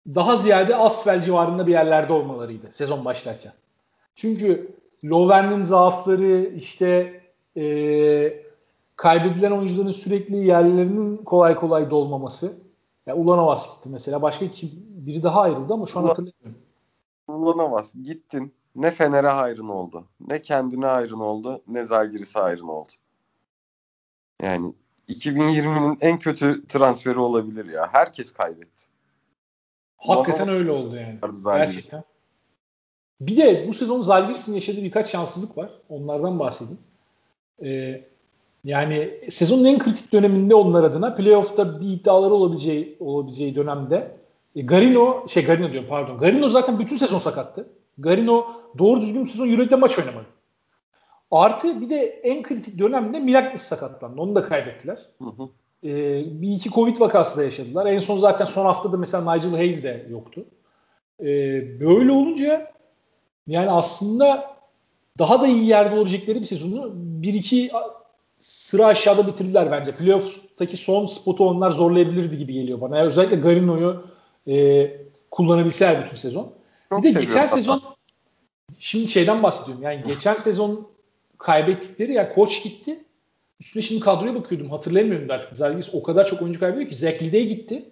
daha ziyade Asfel civarında bir yerlerde olmalarıydı sezon başlarken. Çünkü Loven'in zaafları işte e, kaybedilen oyuncuların sürekli yerlerinin kolay kolay dolmaması. Yani Ulanovas gitti mesela. Başka kim, biri daha ayrıldı ama şu an hatırlamıyorum. Ulanovas gittin. Ne Fener'e hayrın oldu. Ne kendine hayrın oldu. Ne Zalgiris'e hayrın oldu. Yani 2020'nin en kötü transferi olabilir ya. Herkes kaybetti. Hakikaten öyle oldu yani. Gerçekten. Bir de bu sezon Zalgiris'in yaşadığı birkaç şanssızlık var. Onlardan bahsedeyim. Ee, yani sezonun en kritik döneminde onlar adına playoff'ta bir iddiaları olabileceği olabileceği dönemde e, Garino şey Garino diyorum pardon. Garino zaten bütün sezon sakattı. Garino doğru düzgün bir sezon Euroleague'de maç oynamadı. Artı bir de en kritik dönemde Milaknis sakatlandı. Onu da kaybettiler. Hı hı. Ee, bir iki Covid vakası da yaşadılar. En son zaten son haftada mesela Nigel Hayes de yoktu. Ee, böyle olunca yani aslında daha da iyi yerde olabilecekleri bir sezonu bir iki sıra aşağıda bitirdiler bence. Playoff'taki son spotu onlar zorlayabilirdi gibi geliyor bana. Yani özellikle Garino'yu e, kullanabilseler bütün sezon. Çok bir de geçen hatta. sezon şimdi şeyden bahsediyorum. Yani geçen sezon kaybettikleri ya yani koç gitti. Üstüne şimdi kadroya bakıyordum. Hatırlayamıyorum artık. Zalgiris o kadar çok oyuncu kaybediyor ki. Zach Lidey gitti.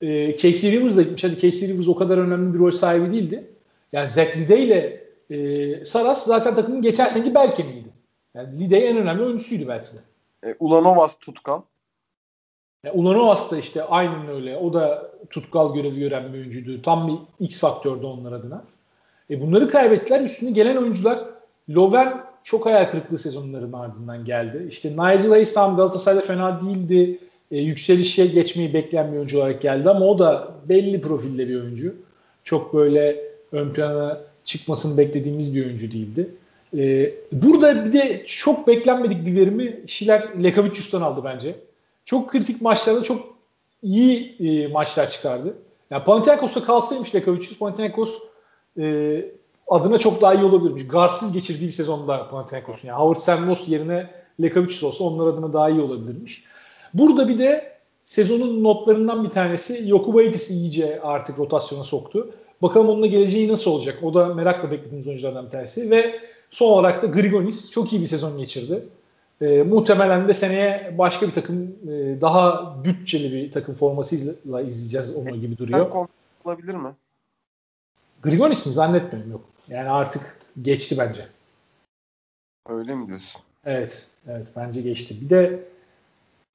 E, Casey Rivers da gitmiş. Hadi Casey Rivers o kadar önemli bir rol sahibi değildi. Yani Zach Lidey ile e, Saras zaten takımın geçen seneki bel kemiğiydi. Yani Lidey en önemli oyuncusuydu belki de. E, Ulanovas tutkal. Ya Ulanovas da işte aynen öyle. O da tutkal görevi gören bir oyuncuydu. Tam bir X faktördü onlar adına. E bunları kaybettiler. Üstüne gelen oyuncular Loven çok hayal kırıklığı sezonların ardından geldi. İşte Nigel Hayes tam Galatasaray'da fena değildi. E, yükselişe geçmeyi bekleyen bir oyuncu olarak geldi ama o da belli profilde bir oyuncu. Çok böyle ön plana çıkmasını beklediğimiz bir oyuncu değildi. Ee, burada bir de çok beklenmedik bir verimi Şiler Lekavicius'tan aldı bence. Çok kritik maçlarda çok iyi e, maçlar çıkardı. Yani Panathinaikos'ta kalsaymış Lekavicius, Panathinaikos e, adına çok daha iyi olabilirmiş. Garsız geçirdiği bir sezonda Panathinaikos'un. Yani Howard Sandmos yerine Lekavicius olsa onlar adına daha iyi olabilirmiş. Burada bir de sezonun notlarından bir tanesi Yokubaitis'i iyice artık rotasyona soktu. Bakalım onunla geleceği nasıl olacak? O da merakla beklediğimiz oyunculardan bir tanesi. Ve son olarak da Grigonis çok iyi bir sezon geçirdi. E, muhtemelen de seneye başka bir takım e, daha bütçeli bir takım formasıyla izleyeceğiz onu gibi duruyor. Olabilir mi? Grigonis mi? Zannetmiyorum yok. Yani artık geçti bence. Öyle mi diyorsun? Evet. Evet bence geçti. Bir de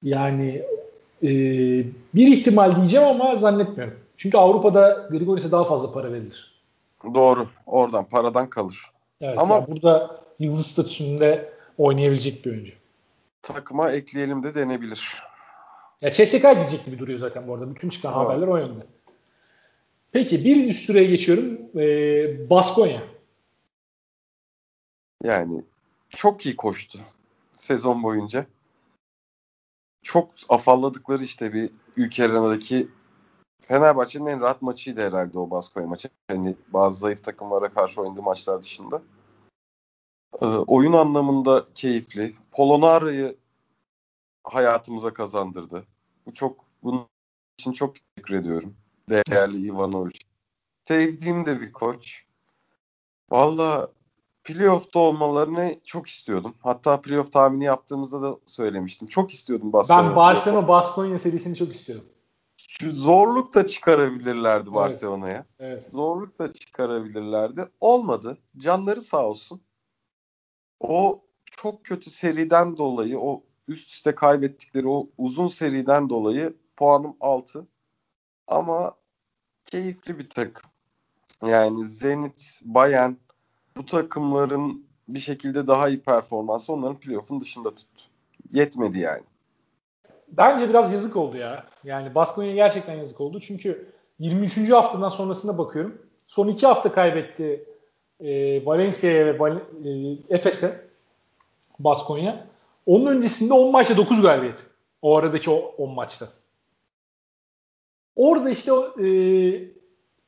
yani e, bir ihtimal diyeceğim ama zannetmiyorum. Çünkü Avrupa'da Grigonis'e daha fazla para verilir. Doğru. Oradan paradan kalır. Evet, ama yani burada yıldız statüsünde oynayabilecek bir oyuncu. Takıma ekleyelim de denebilir. Ya CSK gidecek gibi duruyor zaten bu arada. Bütün çıkan evet. haberler o yönde. Peki bir üst sıraya geçiyorum. Ee, Baskonya. Yani çok iyi koştu sezon boyunca. Çok afalladıkları işte bir ülke arenadaki Fenerbahçe'nin en rahat maçıydı herhalde o Baskonya maçı. Hani bazı zayıf takımlara karşı oynadığı maçlar dışında. Ee, oyun anlamında keyifli. Polonara'yı hayatımıza kazandırdı. Bu çok bunun için çok teşekkür ediyorum. Değerli Ivanovic. Sevdiğim de bir koç. Valla playoff'ta olmalarını çok istiyordum. Hatta playoff tahmini yaptığımızda da söylemiştim. Çok istiyordum Baskonya. Ben Barcelona Baskonya serisini çok istiyorum zorluk da çıkarabilirlerdi evet. Barcelona'ya. Evet. Zorluk da çıkarabilirlerdi. Olmadı. Canları sağ olsun. O çok kötü seriden dolayı o üst üste kaybettikleri o uzun seriden dolayı puanım 6. Ama keyifli bir takım. Yani Zenit, Bayern bu takımların bir şekilde daha iyi performansı onların playoff'un dışında tuttu. Yetmedi yani. Bence biraz yazık oldu ya. Yani Baskonya'ya gerçekten yazık oldu. Çünkü 23. haftadan sonrasına bakıyorum. Son iki hafta kaybetti e, Valencia'ya ve Val- e, Efes'e Baskonya. Onun öncesinde 10 maçta 9 galibiyet. O aradaki o 10 maçta. Orada işte o, e,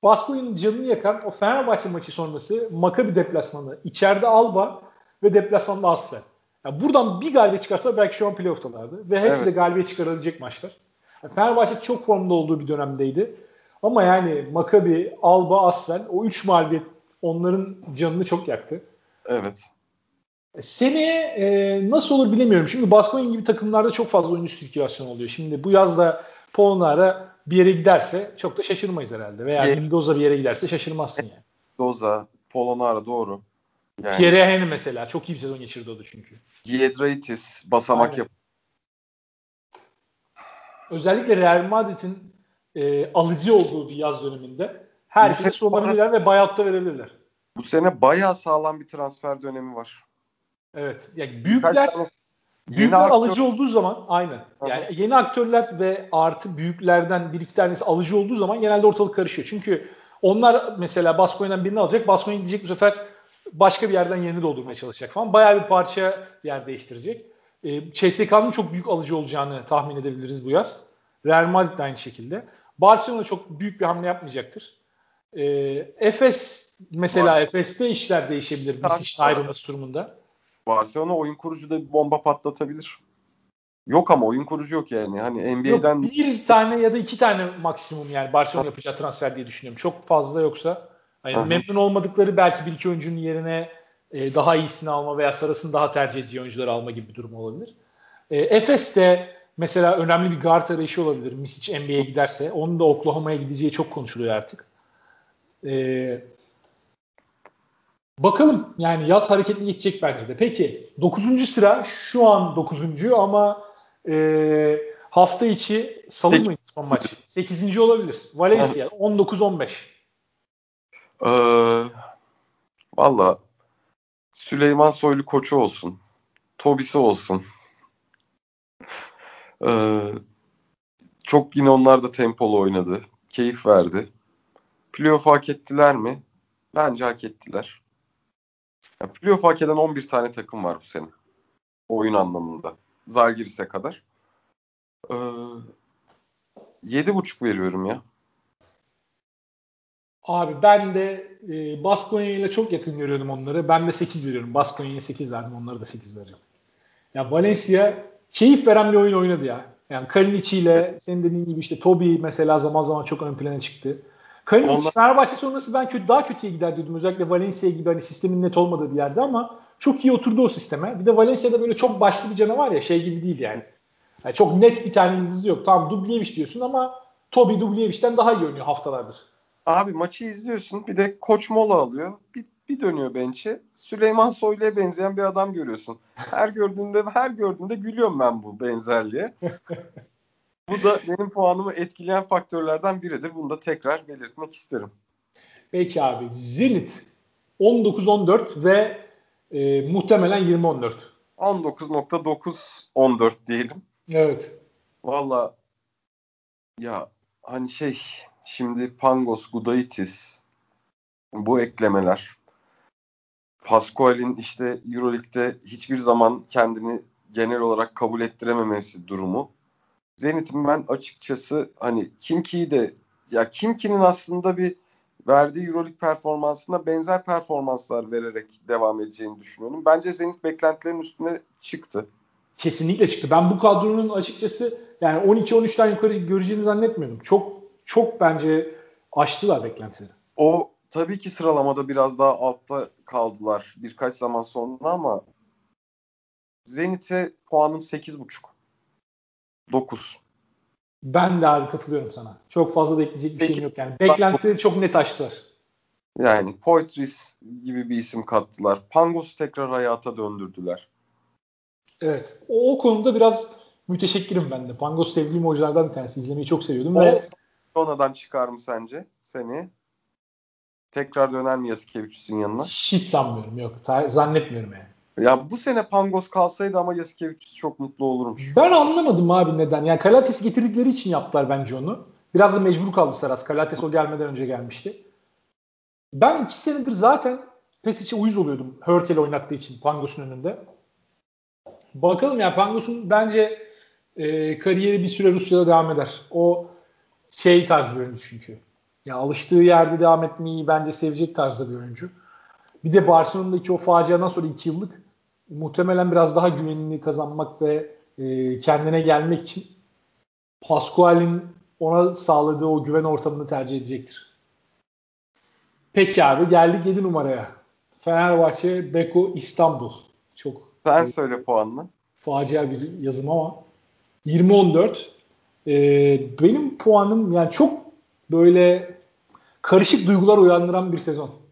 Baskonya'nın canını yakan o Fenerbahçe maçı sonrası Makabi deplasmanı, içeride Alba ve deplasmanda Aslen. Yani buradan bir galibiyet çıkarsa belki şu an playoff'talardı. Ve hepsi evet. de galibiyet çıkarabilecek maçlar. Yani Fenerbahçe çok formda olduğu bir dönemdeydi. Ama yani Makabi, Alba, Aslen o 3 mağlubiyet onların canını çok yaktı. Evet. Seneye e, nasıl olur bilemiyorum. Şimdi Baskonya gibi takımlarda çok fazla oyuncu sirkülasyonu oluyor. Şimdi bu yazda Polonara bir yere giderse çok da şaşırmayız herhalde. Veya Ye- Mendoza bir yere giderse şaşırmazsın yani. Mendoza, Polonara doğru. Yani, Pierre Henry mesela çok iyi bir sezon geçirdi o da çünkü. Giedraitis basamak yap. Özellikle Real Madrid'in e, alıcı olduğu bir yaz döneminde her şeyi sorulabilirler ve buyout'ta verebilirler. Bu sene bayağı sağlam bir transfer dönemi var. Evet. Yani büyükler büyükler aktör... alıcı olduğu zaman aynen. Yani Aha. yeni aktörler ve artı büyüklerden bir iki tanesi alıcı olduğu zaman genelde ortalık karışıyor. Çünkü onlar mesela Baskonya'dan birini alacak. Baskonya gidecek bu sefer başka bir yerden yerini doldurmaya çalışacak falan. Bayağı bir parça yer değiştirecek. E, CSK'nın çok büyük alıcı olacağını tahmin edebiliriz bu yaz. Real Madrid de aynı şekilde. Barcelona çok büyük bir hamle yapmayacaktır. E, Efes mesela. Efes'te işler değişebilir. Misic'in ayrılması durumunda. Barcelona oyun kurucu da bir bomba patlatabilir. Yok ama oyun kurucu yok yani. Hani NBA'den yok, bir tane ya da iki tane maksimum yani Barcelona yapacağı transfer diye düşünüyorum. Çok fazla yoksa yani memnun olmadıkları belki bir iki oyuncunun yerine e, daha iyisini alma veya sarısını daha tercih edeceği oyuncuları alma gibi bir durum olabilir. E, Efes de mesela önemli bir guard arayışı olabilir. Misic NBA'ye giderse. Onun da Oklahoma'ya gideceği çok konuşuluyor artık. E, bakalım yani yaz hareketli geçecek bence de. Peki 9. sıra şu an 9. ama e, hafta içi salı mı son maç? 8. olabilir. Valencia 19-15. Ee, Valla Süleyman Soylu koçu olsun. Tobisi olsun. Ee, çok yine onlar da tempolu oynadı. Keyif verdi. Playoff hak ettiler mi? Bence hak ettiler. Yani playoff hak eden 11 tane takım var bu sene. Oyun anlamında. Zalgiris'e kadar. Ee, 7.5 veriyorum ya. Abi ben de e, Baskonya ile çok yakın görüyorum onları. Ben de 8 veriyorum. Baskonya'ya 8 verdim. Onlara da 8 vereceğim. Ya Valencia keyif veren bir oyun oynadı ya. Yani Kalinic ile senin dediğin gibi işte Toby mesela zaman zaman çok ön plana çıktı. Kalinic Onlar... Fenerbahçe sonrası ben kötü, daha kötüye gider diyordum. Özellikle Valencia gibi hani sistemin net olmadığı bir yerde ama çok iyi oturdu o sisteme. Bir de Valencia'da böyle çok başlı bir canavar ya şey gibi değil yani. yani çok net bir tane yıldızı yok. Tamam Dubljevic diyorsun ama Toby Dubljeviç'ten daha iyi oynuyor haftalardır. Abi maçı izliyorsun. Bir de koç mola alıyor. Bir, bir dönüyor bench'e. Süleyman Soylu'ya benzeyen bir adam görüyorsun. Her gördüğümde her gördüğümde gülüyorum ben bu benzerliğe. bu da benim puanımı etkileyen faktörlerden biridir. Bunu da tekrar belirtmek isterim. Peki abi. Zenit 19-14 ve e, muhtemelen 20-14. 19.9-14 diyelim. Evet. Valla ya hani şey Şimdi Pangos, Gudaitis bu eklemeler Pascual'in işte Euroleague'de hiçbir zaman kendini genel olarak kabul ettirememesi durumu. Zenit'in ben açıkçası hani Kimki'yi de ya Kimki'nin aslında bir verdiği Euroleague performansına benzer performanslar vererek devam edeceğini düşünüyorum. Bence Zenit beklentilerin üstüne çıktı. Kesinlikle çıktı. Ben bu kadronun açıkçası yani 12-13'ten yukarı göreceğini zannetmiyordum. Çok çok bence aştılar beklentileri. O tabii ki sıralamada biraz daha altta kaldılar birkaç zaman sonra ama Zenit'e puanım 8.5. 9. Ben de abi katılıyorum sana. Çok fazla da ekleyecek bir Peki, şeyim yok yani. Beklentileri çok net aştılar. Yani Poitras gibi bir isim kattılar. Pangos'u tekrar hayata döndürdüler. Evet. O, o konuda biraz müteşekkirim ben de. Pangos sevdiğim oyunculardan bir tanesi. İzlemeyi çok seviyordum o, ve Barcelona'dan çıkar mı sence seni? Tekrar döner mi Yasikevicius'un yanına? Hiç sanmıyorum yok. Zannetmiyorum yani. Ya bu sene Pangos kalsaydı ama Yasikevicius çok mutlu olurmuş. Ben anlamadım abi neden. Yani Kalates getirdikleri için yaptılar bence onu. Biraz da mecbur kaldı Saras. Kalates o gelmeden önce gelmişti. Ben iki senedir zaten Pesic'e uyuz oluyordum. Hörtel oynattığı için Pangos'un önünde. Bakalım ya Pangos'un bence e, kariyeri bir süre Rusya'da devam eder. O şey tarz bir oyuncu çünkü. Ya alıştığı yerde devam etmeyi bence sevecek tarzda bir oyuncu. Bir de Barcelona'daki o faciadan sonra iki yıllık muhtemelen biraz daha güvenini kazanmak ve e, kendine gelmek için Pascual'in ona sağladığı o güven ortamını tercih edecektir. Peki abi geldik 7 numaraya. Fenerbahçe Beko İstanbul. Çok Sen e, söyle puanını. Facia bir yazım ama 20-14. E, benim puanım yani çok böyle karışık duygular uyandıran bir sezon.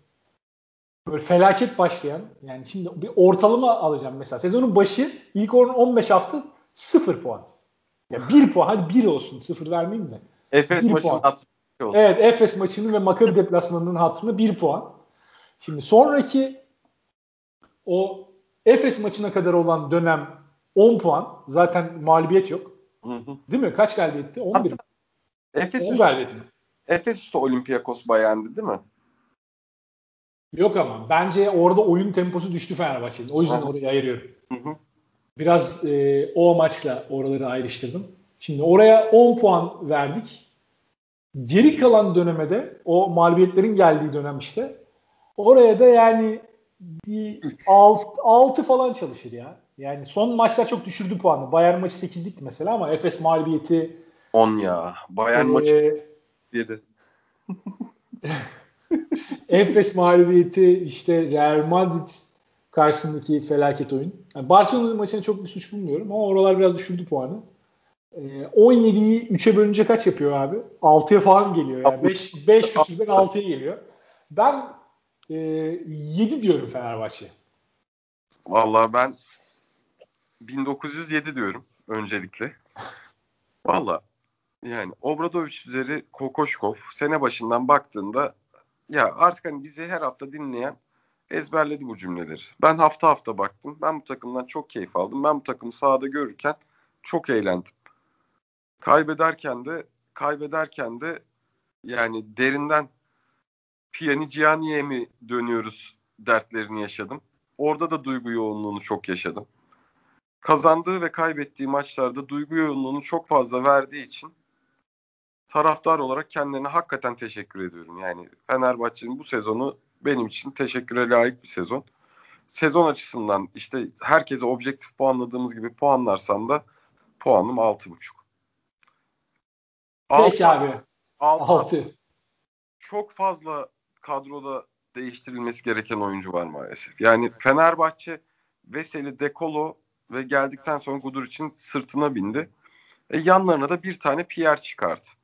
Böyle felaket başlayan yani şimdi bir ortalama alacağım mesela. Sezonun başı ilk 15 hafta 0 puan. Ya 1 puan hadi 1 olsun 0 vermeyeyim de. Efes maçının hatırı olsun. Evet Efes maçının ve Makabi deplasmanının hatırına 1 puan. Şimdi sonraki o Efes maçına kadar olan dönem 10 puan. Zaten mağlubiyet yok. Hı hı. Değil mi? Kaç galibiyetti? 11 Hatta, Efes 10 galibiyet Efes üstü Olympiakos bayandı değil mi? Yok ama bence orada oyun temposu düştü Fenerbahçe'nin. O yüzden orayı ayırıyorum. Hı hı. Biraz e, o maçla oraları ayrıştırdım. Şimdi oraya 10 puan verdik. Geri kalan dönemede o mağlubiyetlerin geldiği dönem işte oraya da yani bir 6, 6 falan çalışır ya. Yani son maçlar çok düşürdü puanı. Bayern maçı 8'likti mesela ama Efes mağlubiyeti 10 ya. Bayern e, maçı 7. Efes mağlubiyeti işte Real Madrid karşısındaki felaket oyun. Yani Barcelona maçına çok bir suç bulmuyorum ama oralar biraz düşürdü puanı. E, 17'yi 3'e bölünce kaç yapıyor abi? 6'ya falan geliyor. Yani 5 5 küsürden 6'ya geliyor. Ben e, 7 diyorum Fenerbahçe. Vallahi ben 1907 diyorum öncelikle. Valla yani Obradoviç üzeri Kokoşkov sene başından baktığında ya artık hani bizi her hafta dinleyen ezberledi bu cümleleri. Ben hafta hafta baktım. Ben bu takımdan çok keyif aldım. Ben bu takımı sahada görürken çok eğlendim. Kaybederken de kaybederken de yani derinden Pjanigiani'ye mi dönüyoruz dertlerini yaşadım. Orada da duygu yoğunluğunu çok yaşadım. Kazandığı ve kaybettiği maçlarda duygu yoğunluğunu çok fazla verdiği için taraftar olarak kendilerine hakikaten teşekkür ediyorum. Yani Fenerbahçe'nin bu sezonu benim için teşekküre layık bir sezon. Sezon açısından işte herkese objektif puanladığımız gibi puanlarsam da puanım 6.5. Peki abi. 6. Çok fazla kadroda değiştirilmesi gereken oyuncu var maalesef. Yani Fenerbahçe Veseli, Dekolo ve geldikten sonra Gudur için sırtına bindi. E yanlarına da bir tane Pierre çıkarttı.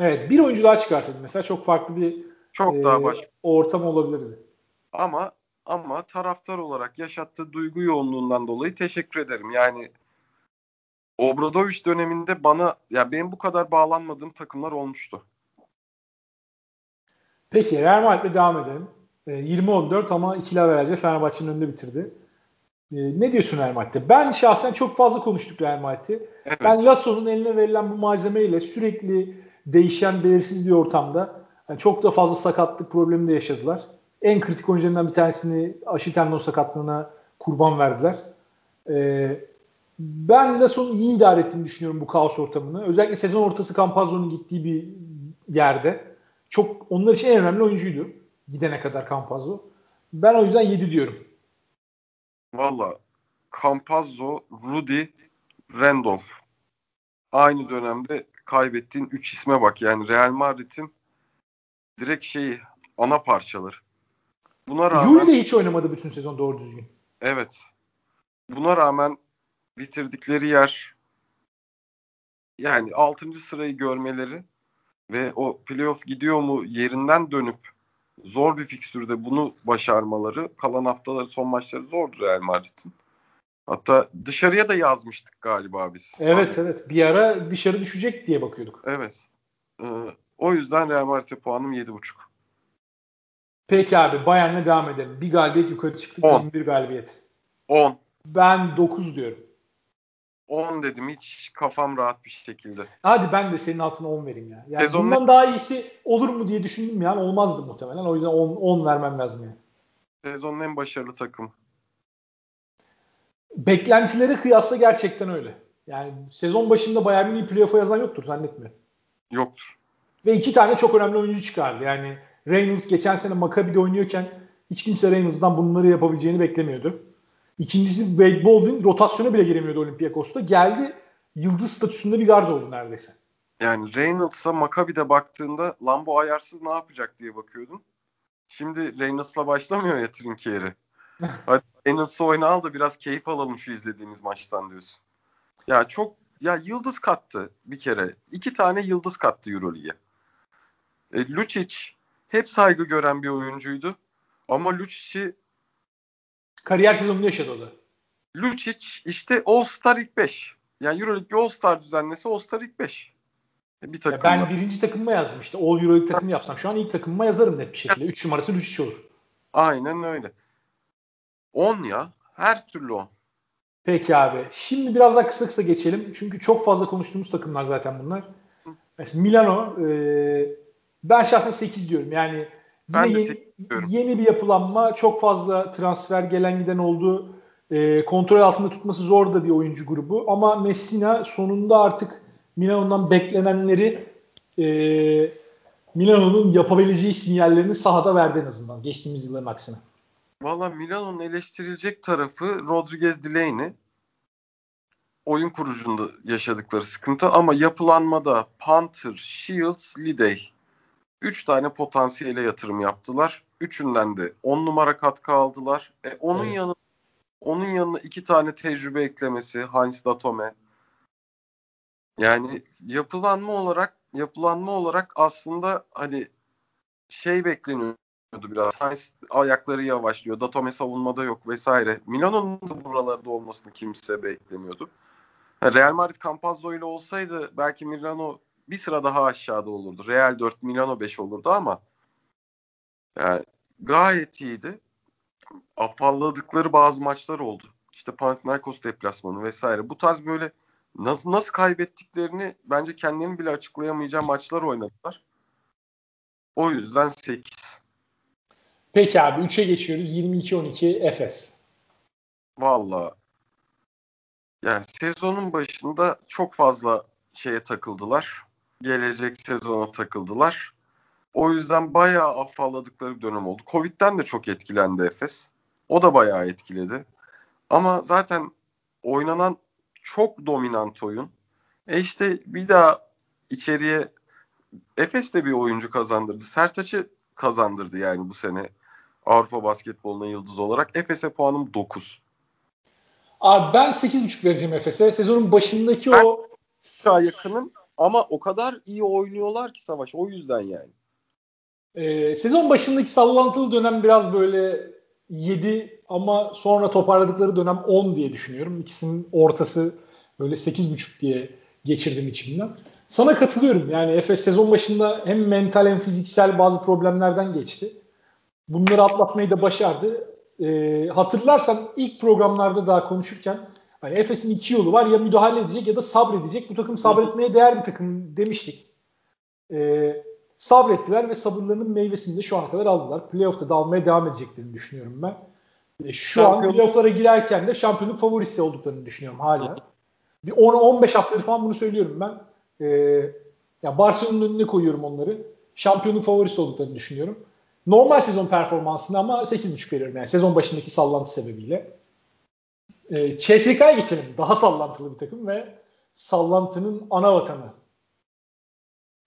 Evet bir oyuncu daha çıkarsaydı mesela çok farklı bir çok e, daha baş... ortam olabilirdi. Ama ama taraftar olarak yaşattığı duygu yoğunluğundan dolayı teşekkür ederim. Yani Obradoviç döneminde bana ya benim bu kadar bağlanmadığım takımlar olmuştu. Peki Real Madrid'le devam edelim. E, 20-14 ama ikili averajla Fenerbahçe'nin önünde bitirdi. E, ne diyorsun Real Madrid'e? Ben şahsen çok fazla konuştuk Real Madrid'i. Evet. Ben Lasso'nun eline verilen bu malzemeyle sürekli değişen belirsiz bir ortamda yani çok da fazla sakatlık problemi de yaşadılar. En kritik oyuncularından bir tanesini aşı tendon sakatlığına kurban verdiler. Ee, ben Lasso'nun iyi idare ettiğini düşünüyorum bu kaos ortamını. Özellikle sezon ortası Campazzo'nun gittiği bir yerde. Çok onlar için en önemli oyuncuydu. Gidene kadar Campazzo. Ben o yüzden 7 diyorum. Valla Campazzo, Rudy, Randolph. Aynı dönemde kaybettiğin 3 isme bak. Yani Real Madrid'in direkt şeyi ana parçalar. Buna rağmen Yuri de hiç oynamadı bütün sezon doğru düzgün. Evet. Buna rağmen bitirdikleri yer yani 6. sırayı görmeleri ve o playoff gidiyor mu yerinden dönüp zor bir fikstürde bunu başarmaları kalan haftaları son maçları zordur Real Madrid'in. Hatta dışarıya da yazmıştık galiba biz. Evet Abi. evet. Bir ara dışarı düşecek diye bakıyorduk. Evet. Ee, o yüzden Real Madrid puanım 7.5. Peki abi Bayern'le devam edelim. Bir galibiyet yukarı çıktık. 10. 11 galibiyet. 10. Ben 9 diyorum. 10 dedim hiç kafam rahat bir şekilde. Hadi ben de senin altına 10 vereyim ya. Yani Sezon bundan daha iyisi olur mu diye düşündüm yani olmazdı muhtemelen. O yüzden 10, 10 vermem lazım yani. Sezonun en başarılı takım. Beklentileri kıyasla gerçekten öyle. Yani sezon başında Bayern Münih'i playoff'a yazan yoktur zannetmiyorum. Yoktur. Ve iki tane çok önemli oyuncu çıkardı. Yani Reynolds geçen sene Maccabi'de oynuyorken hiç kimse Reynolds'dan bunları yapabileceğini beklemiyordu. İkincisi Wade Baldwin rotasyona bile giremiyordu Olympiakos'ta. Geldi yıldız statüsünde bir gard oldu neredeyse. Yani Reynolds'a Maccabi'de baktığında Lambo ayarsız ne yapacak diye bakıyordun. Şimdi Reynolds'la başlamıyor ya Trinkier'i. Hadi Reynolds'ı oyna al da biraz keyif alalım şu izlediğimiz maçtan diyorsun. Ya çok ya yıldız kattı bir kere. İki tane yıldız kattı Euroleague'e. E, Lucic hep saygı gören bir oyuncuydu. Ama Lucic'i Kariyer sezonunu yaşadı o da. Lucic işte All-Star ilk 5. Yani Euroleague bir All-Star düzenlese All-Star ilk 5. Bir Ya takımda. ben birinci takımıma yazdım işte. All Euroleague takımı yapsam şu an ilk takımıma yazarım net bir şekilde. 3 numarası Lucic olur. Aynen öyle. 10 ya. Her türlü 10. Peki abi. Şimdi biraz daha kısa kısa geçelim. Çünkü çok fazla konuştuğumuz takımlar zaten bunlar. Mesela Milano e, ben şahsen 8 diyorum. Yani yine Ben yeni, yeni bir yapılanma. Çok fazla transfer gelen giden oldu. E, kontrol altında tutması zor da bir oyuncu grubu. Ama Messina sonunda artık Milano'dan beklenenleri e, Milano'nun yapabileceği sinyallerini sahada verdi en azından. Geçtiğimiz yılların aksine. Valla Milano'nun eleştirilecek tarafı Rodriguez Delaney. Oyun kurucunda yaşadıkları sıkıntı ama yapılanmada Panther, Shields, Lidey. 3 tane potansiyele yatırım yaptılar. Üçünden de 10 numara katkı aldılar. E, onun Evet. yanı onun yanına iki tane tecrübe eklemesi Heinz Datome. Yani yapılanma olarak yapılanma olarak aslında hani şey bekleniyordu biraz. Heinz ayakları yavaşlıyor. Datome savunmada yok vesaire. Milano'nun da buralarda olmasını kimse beklemiyordu. Real Madrid Campazzo ile olsaydı belki Milano bir sıra daha aşağıda olurdu. Real 4, Milano 5 olurdu ama yani gayet iyiydi. Afalladıkları bazı maçlar oldu. İşte Panathinaikos deplasmanı vesaire. Bu tarz böyle nasıl nasıl kaybettiklerini bence kendilerini bile açıklayamayacağı maçlar oynadılar. O yüzden 8. Peki abi 3'e geçiyoruz. 22-12 Efes. Valla yani sezonun başında çok fazla şeye takıldılar. Gelecek sezona takıldılar. O yüzden bayağı afalladıkları bir dönem oldu. Covid'den de çok etkilendi Efes. O da bayağı etkiledi. Ama zaten oynanan çok dominant oyun. E işte bir daha içeriye Efes de bir oyuncu kazandırdı. Sertaç'ı kazandırdı yani bu sene Avrupa basketboluna yıldız olarak. Efes'e puanım 9. Abi ben 8.5 vereceğim Efes'e. Sezonun başındaki Ben- o Daha yakınım ama o kadar iyi oynuyorlar ki Savaş. O yüzden yani. e, sezon başındaki sallantılı dönem biraz böyle 7 ama sonra toparladıkları dönem 10 diye düşünüyorum. İkisinin ortası böyle 8.5 diye geçirdim içimden. Sana katılıyorum. Yani Efes sezon başında hem mental hem fiziksel bazı problemlerden geçti. Bunları atlatmayı da başardı. E, hatırlarsan ilk programlarda daha konuşurken hani Efes'in iki yolu var. Ya müdahale edecek ya da sabredecek. Bu takım sabretmeye değer bir takım demiştik. E, sabrettiler ve sabırlarının meyvesini de şu ana kadar aldılar. Playoff'ta da almaya devam edeceklerini düşünüyorum ben. E, şu an Şampiyon- playoff'lara girerken de şampiyonluk favorisi olduklarını düşünüyorum hala. Bir 10-15 haftadır falan bunu söylüyorum ben. E, ya Barcelona'nın önüne koyuyorum onları. Şampiyonluk favorisi olduklarını düşünüyorum. Normal sezon performansını ama 8.5 veriyorum yani sezon başındaki sallantı sebebiyle. E, CSK'ya geçelim. Daha sallantılı bir takım ve sallantının ana vatanı.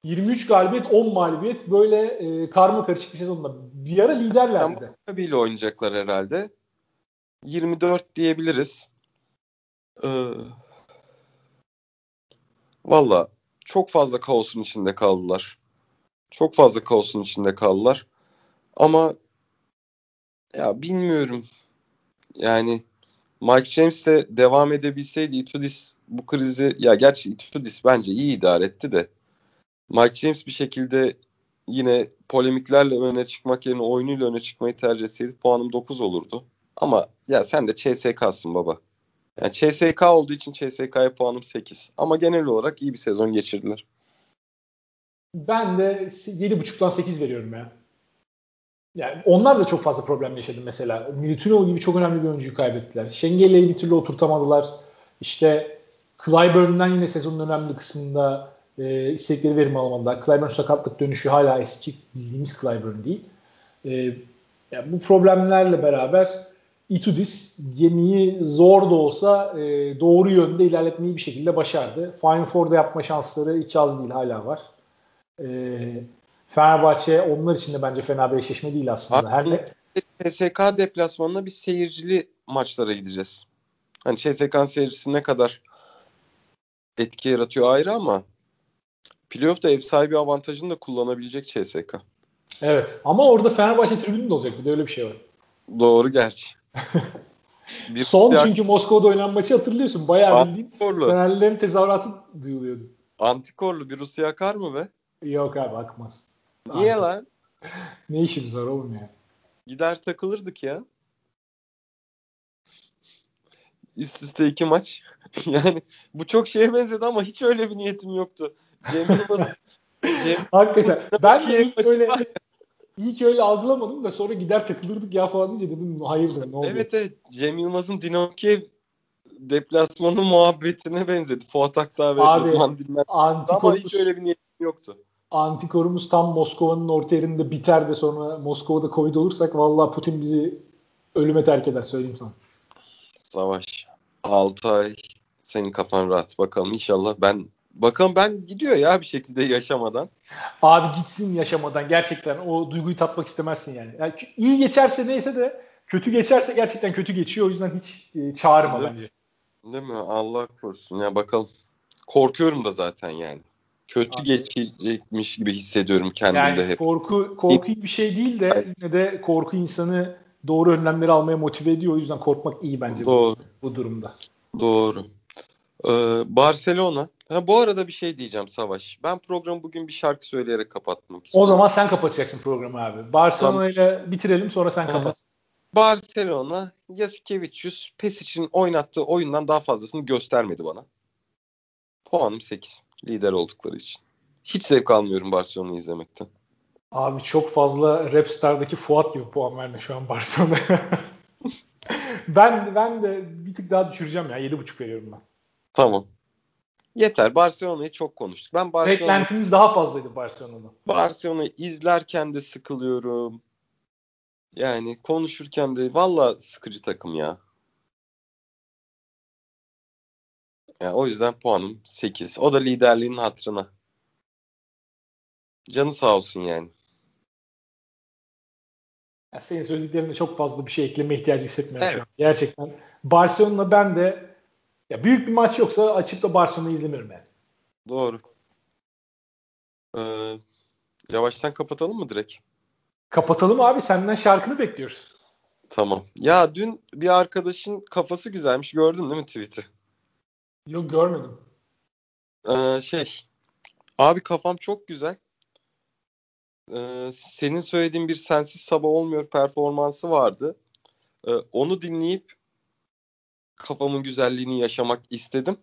23 galibiyet, 10 mağlubiyet böyle e, karma karışık bir sezonda. Bir ara liderlerdi de. Maccabi'yle oynayacaklar herhalde. 24 diyebiliriz. Ee, Valla çok fazla kaosun içinde kaldılar. Çok fazla kaosun içinde kaldılar. Ama ya bilmiyorum. Yani Mike James de devam edebilseydi Itudis bu krizi ya gerçi Itudis bence iyi idare etti de Mike James bir şekilde yine polemiklerle öne çıkmak yerine oyunuyla öne çıkmayı tercih etseydi puanım 9 olurdu. Ama ya sen de CSK'sın baba. Yani CSK olduğu için CSK'ya puanım 8. Ama genel olarak iyi bir sezon geçirdiler. Ben de 7.5'tan 8 veriyorum ya. Yani onlar da çok fazla problem yaşadı mesela. Militinov gibi çok önemli bir oyuncuyu kaybettiler. Şengeli'yi bir türlü oturtamadılar. İşte Clyburn'dan yine sezonun önemli kısmında e, istedikleri verim alamadılar. Clyburn sakatlık dönüşü hala eski bildiğimiz Clyburn değil. E, yani bu problemlerle beraber Itudis gemiyi zor da olsa e, doğru yönde ilerletmeyi bir şekilde başardı. Final Four'da yapma şansları hiç az değil hala var. E, Fenerbahçe onlar için de bence fena bir eşleşme değil aslında. Her ne... CSK deplasmanına biz seyircili maçlara gideceğiz. Hani CSK seyircisi ne kadar etki yaratıyor ayrı ama playoff'ta ev sahibi avantajını da kullanabilecek CSK. Evet ama orada Fenerbahçe tribünü de olacak bir de öyle bir şey var. Doğru gerçi. bir Son bir çünkü Moskova'da oynanan maçı hatırlıyorsun. Bayağı bildiğin Fenerlilerin tezahüratı duyuluyordu. Antikorlu bir Rusya akar mı be? Yok abi akmaz. Niye lan? ne işimiz var oğlum ya? Gider takılırdık ya. Üst üste iki maç. yani bu çok şeye benzedi ama hiç öyle bir niyetim yoktu. Cem Yılmaz Cem Hakikaten. Ben de ilk öyle ilk öyle algılamadım da sonra gider takılırdık ya falan deyince dedim hayırdır ne oldu? Evet evet. Cem Yılmaz'ın Dinamo Kiev deplasmanı muhabbetine benzedi. Fuat Aktağ ve Abi, Rıdvan Dilmen. Ama hiç öyle bir niyetim yoktu. Antikorumuz tam Moskova'nın orta yerinde biter de sonra Moskova'da Covid olursak vallahi Putin bizi ölüme terk eder söyleyeyim sana. Savaş. 6 ay senin kafan rahat. Bakalım inşallah ben bakalım ben gidiyor ya bir şekilde yaşamadan. Abi gitsin yaşamadan gerçekten o duyguyu tatmak istemezsin yani. yani iyi geçerse neyse de kötü geçerse gerçekten kötü geçiyor. O yüzden hiç e, çağırma Değil bence. Değil mi? Allah korusun. Ya bakalım. Korkuyorum da zaten yani. Kötü geçecekmiş gibi hissediyorum kendimde yani hep. Korku korku iyi bir şey değil de yine de korku insanı doğru önlemleri almaya motive ediyor. O yüzden korkmak iyi bence Doğru. Bu, bu durumda. Doğru. Ee, Barcelona. Ha, bu arada bir şey diyeceğim Savaş. Ben programı bugün bir şarkı söyleyerek kapatmak istiyorum. O zaman sen kapatacaksın programı abi. Barcelona ile tamam. bitirelim sonra sen kapat. Barcelona, Yasikevicius, Pesic'in oynattığı oyundan daha fazlasını göstermedi bana. Puanım 8. Lider oldukları için. Hiç zevk almıyorum Barcelona'yı izlemekten. Abi çok fazla Rapstar'daki Fuat gibi puan verdi şu an Barcelona'ya. ben ben de bir tık daha düşüreceğim ya. 7.5 veriyorum ben. Tamam. Yeter. Barcelona'yı çok konuştuk. Ben Barcelona Beklentimiz daha fazlaydı Barcelona'da. Barcelona'yı izlerken de sıkılıyorum. Yani konuşurken de valla sıkıcı takım ya. Yani o yüzden puanım 8. O da liderliğin hatırına. Canı sağ olsun yani. Ya senin söylediklerine çok fazla bir şey ekleme ihtiyacı hissetmiyorum evet. şu an. Gerçekten. Barcelona ben de ya büyük bir maç yoksa açıp da Barcelona'yı izlemiyorum yani. Doğru. Ee, yavaştan kapatalım mı direkt? Kapatalım abi. Senden şarkını bekliyoruz. Tamam. Ya dün bir arkadaşın kafası güzelmiş. Gördün değil mi tweet'i? Yok görmedim. Ee, şey. Abi kafam çok güzel. Ee, senin söylediğin bir sensiz sabah olmuyor performansı vardı. Ee, onu dinleyip kafamın güzelliğini yaşamak istedim.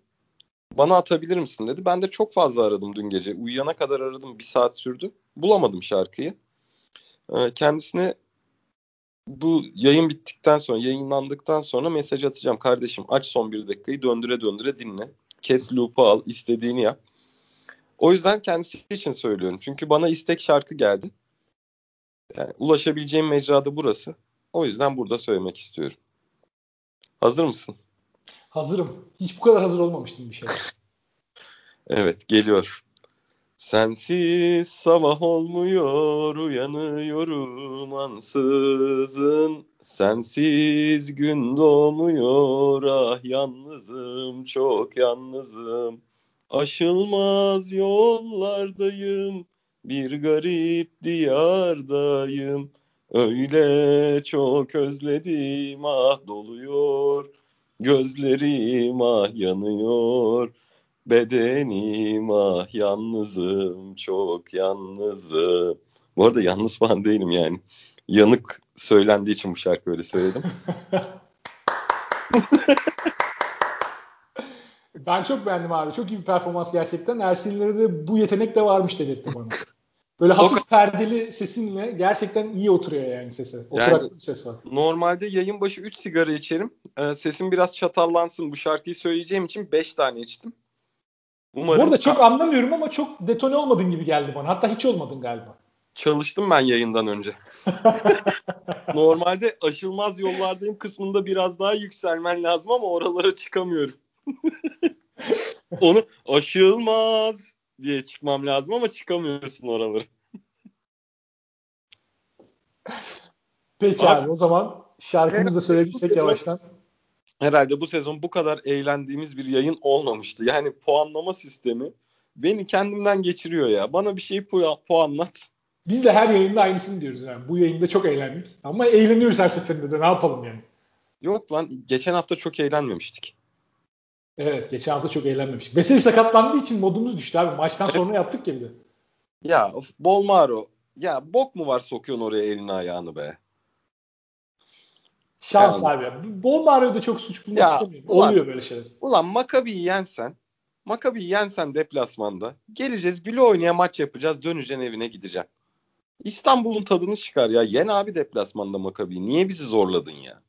Bana atabilir misin dedi. Ben de çok fazla aradım dün gece. Uyuyana kadar aradım. Bir saat sürdü. Bulamadım şarkıyı. Ee, kendisine bu yayın bittikten sonra, yayınlandıktan sonra mesaj atacağım. Kardeşim aç son bir dakikayı döndüre döndüre dinle. Kes loop'u al, istediğini yap. O yüzden kendisi için söylüyorum. Çünkü bana istek şarkı geldi. Yani ulaşabileceğim mecrada burası. O yüzden burada söylemek istiyorum. Hazır mısın? Hazırım. Hiç bu kadar hazır olmamıştım bir şey. evet geliyor. Sensiz sabah olmuyor uyanıyorum ansızın. Sensiz gün doğmuyor ah yalnızım çok yalnızım. Aşılmaz yollardayım bir garip diyardayım. Öyle çok özledim ah doluyor Gözlerim ah yanıyor Bedenim ah yalnızım çok yalnızım. Bu arada yalnız falan değilim yani. Yanık söylendiği için bu şarkı öyle söyledim. ben çok beğendim abi. Çok iyi bir performans gerçekten. Ersin'lere de bu yetenek de varmış dedirtti bana. Böyle hafif perdeli sesinle gerçekten iyi oturuyor yani sese. Oturaklı yani, bir ses var. Normalde yayın başı 3 sigara içerim. Ee, sesim biraz çatallansın. Bu şarkıyı söyleyeceğim için 5 tane içtim. Umarım Bu arada çok anlamıyorum ama çok detone olmadın gibi geldi bana. Hatta hiç olmadın galiba. Çalıştım ben yayından önce. Normalde aşılmaz yollardayım kısmında biraz daha yükselmen lazım ama oralara çıkamıyorum. Onu aşılmaz diye çıkmam lazım ama çıkamıyorsun oraları. Peki abi, abi o zaman şarkımızı da söylediysek yavaştan. Herhalde bu sezon bu kadar eğlendiğimiz bir yayın olmamıştı. Yani puanlama sistemi beni kendimden geçiriyor ya. Bana bir şeyi pu- puanlat. Biz de her yayında aynısını diyoruz yani. Bu yayında çok eğlendik. Ama eğleniyoruz her seferinde de ne yapalım yani. Yok lan geçen hafta çok eğlenmemiştik. Evet geçen hafta çok eğlenmemiştik. Veseli sakatlandığı için modumuz düştü abi. Maçtan sonra yaptık ya bir de. Ya of, Bolmaro. Ya bok mu var sokuyorsun oraya elini ayağını be. Şans yani. abi. Bolmaro'da çok suç bulmak ya, istemiyorum. Ulan, Oluyor böyle şeyler. Ulan Makabi'yi yensen Makabi'yi yensen deplasmanda geleceğiz güle oynaya maç yapacağız döneceksin evine gideceksin. İstanbul'un tadını çıkar ya. Yen abi deplasmanda Makabi'yi. Niye bizi zorladın ya?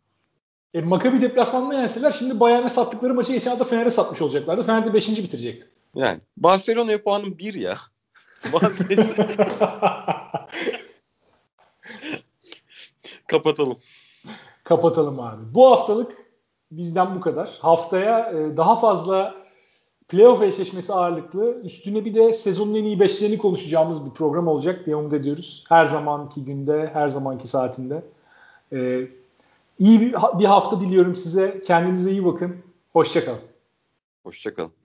E, Makabi deplasmanda yenseler şimdi Bayern'e sattıkları maçı geçen hafta Fener'e satmış olacaklardı. Fener de 5. bitirecekti. Yani Barcelona'ya puanım 1 ya. Kapatalım. Kapatalım abi. Bu haftalık bizden bu kadar. Haftaya e, daha fazla playoff eşleşmesi ağırlıklı üstüne bir de sezonun en iyi beşlerini konuşacağımız bir program olacak diye umut ediyoruz. Her zamanki günde, her zamanki saatinde. Ee, iyi bir, bir hafta diliyorum size. Kendinize iyi bakın. Hoşçakalın. Hoşçakalın.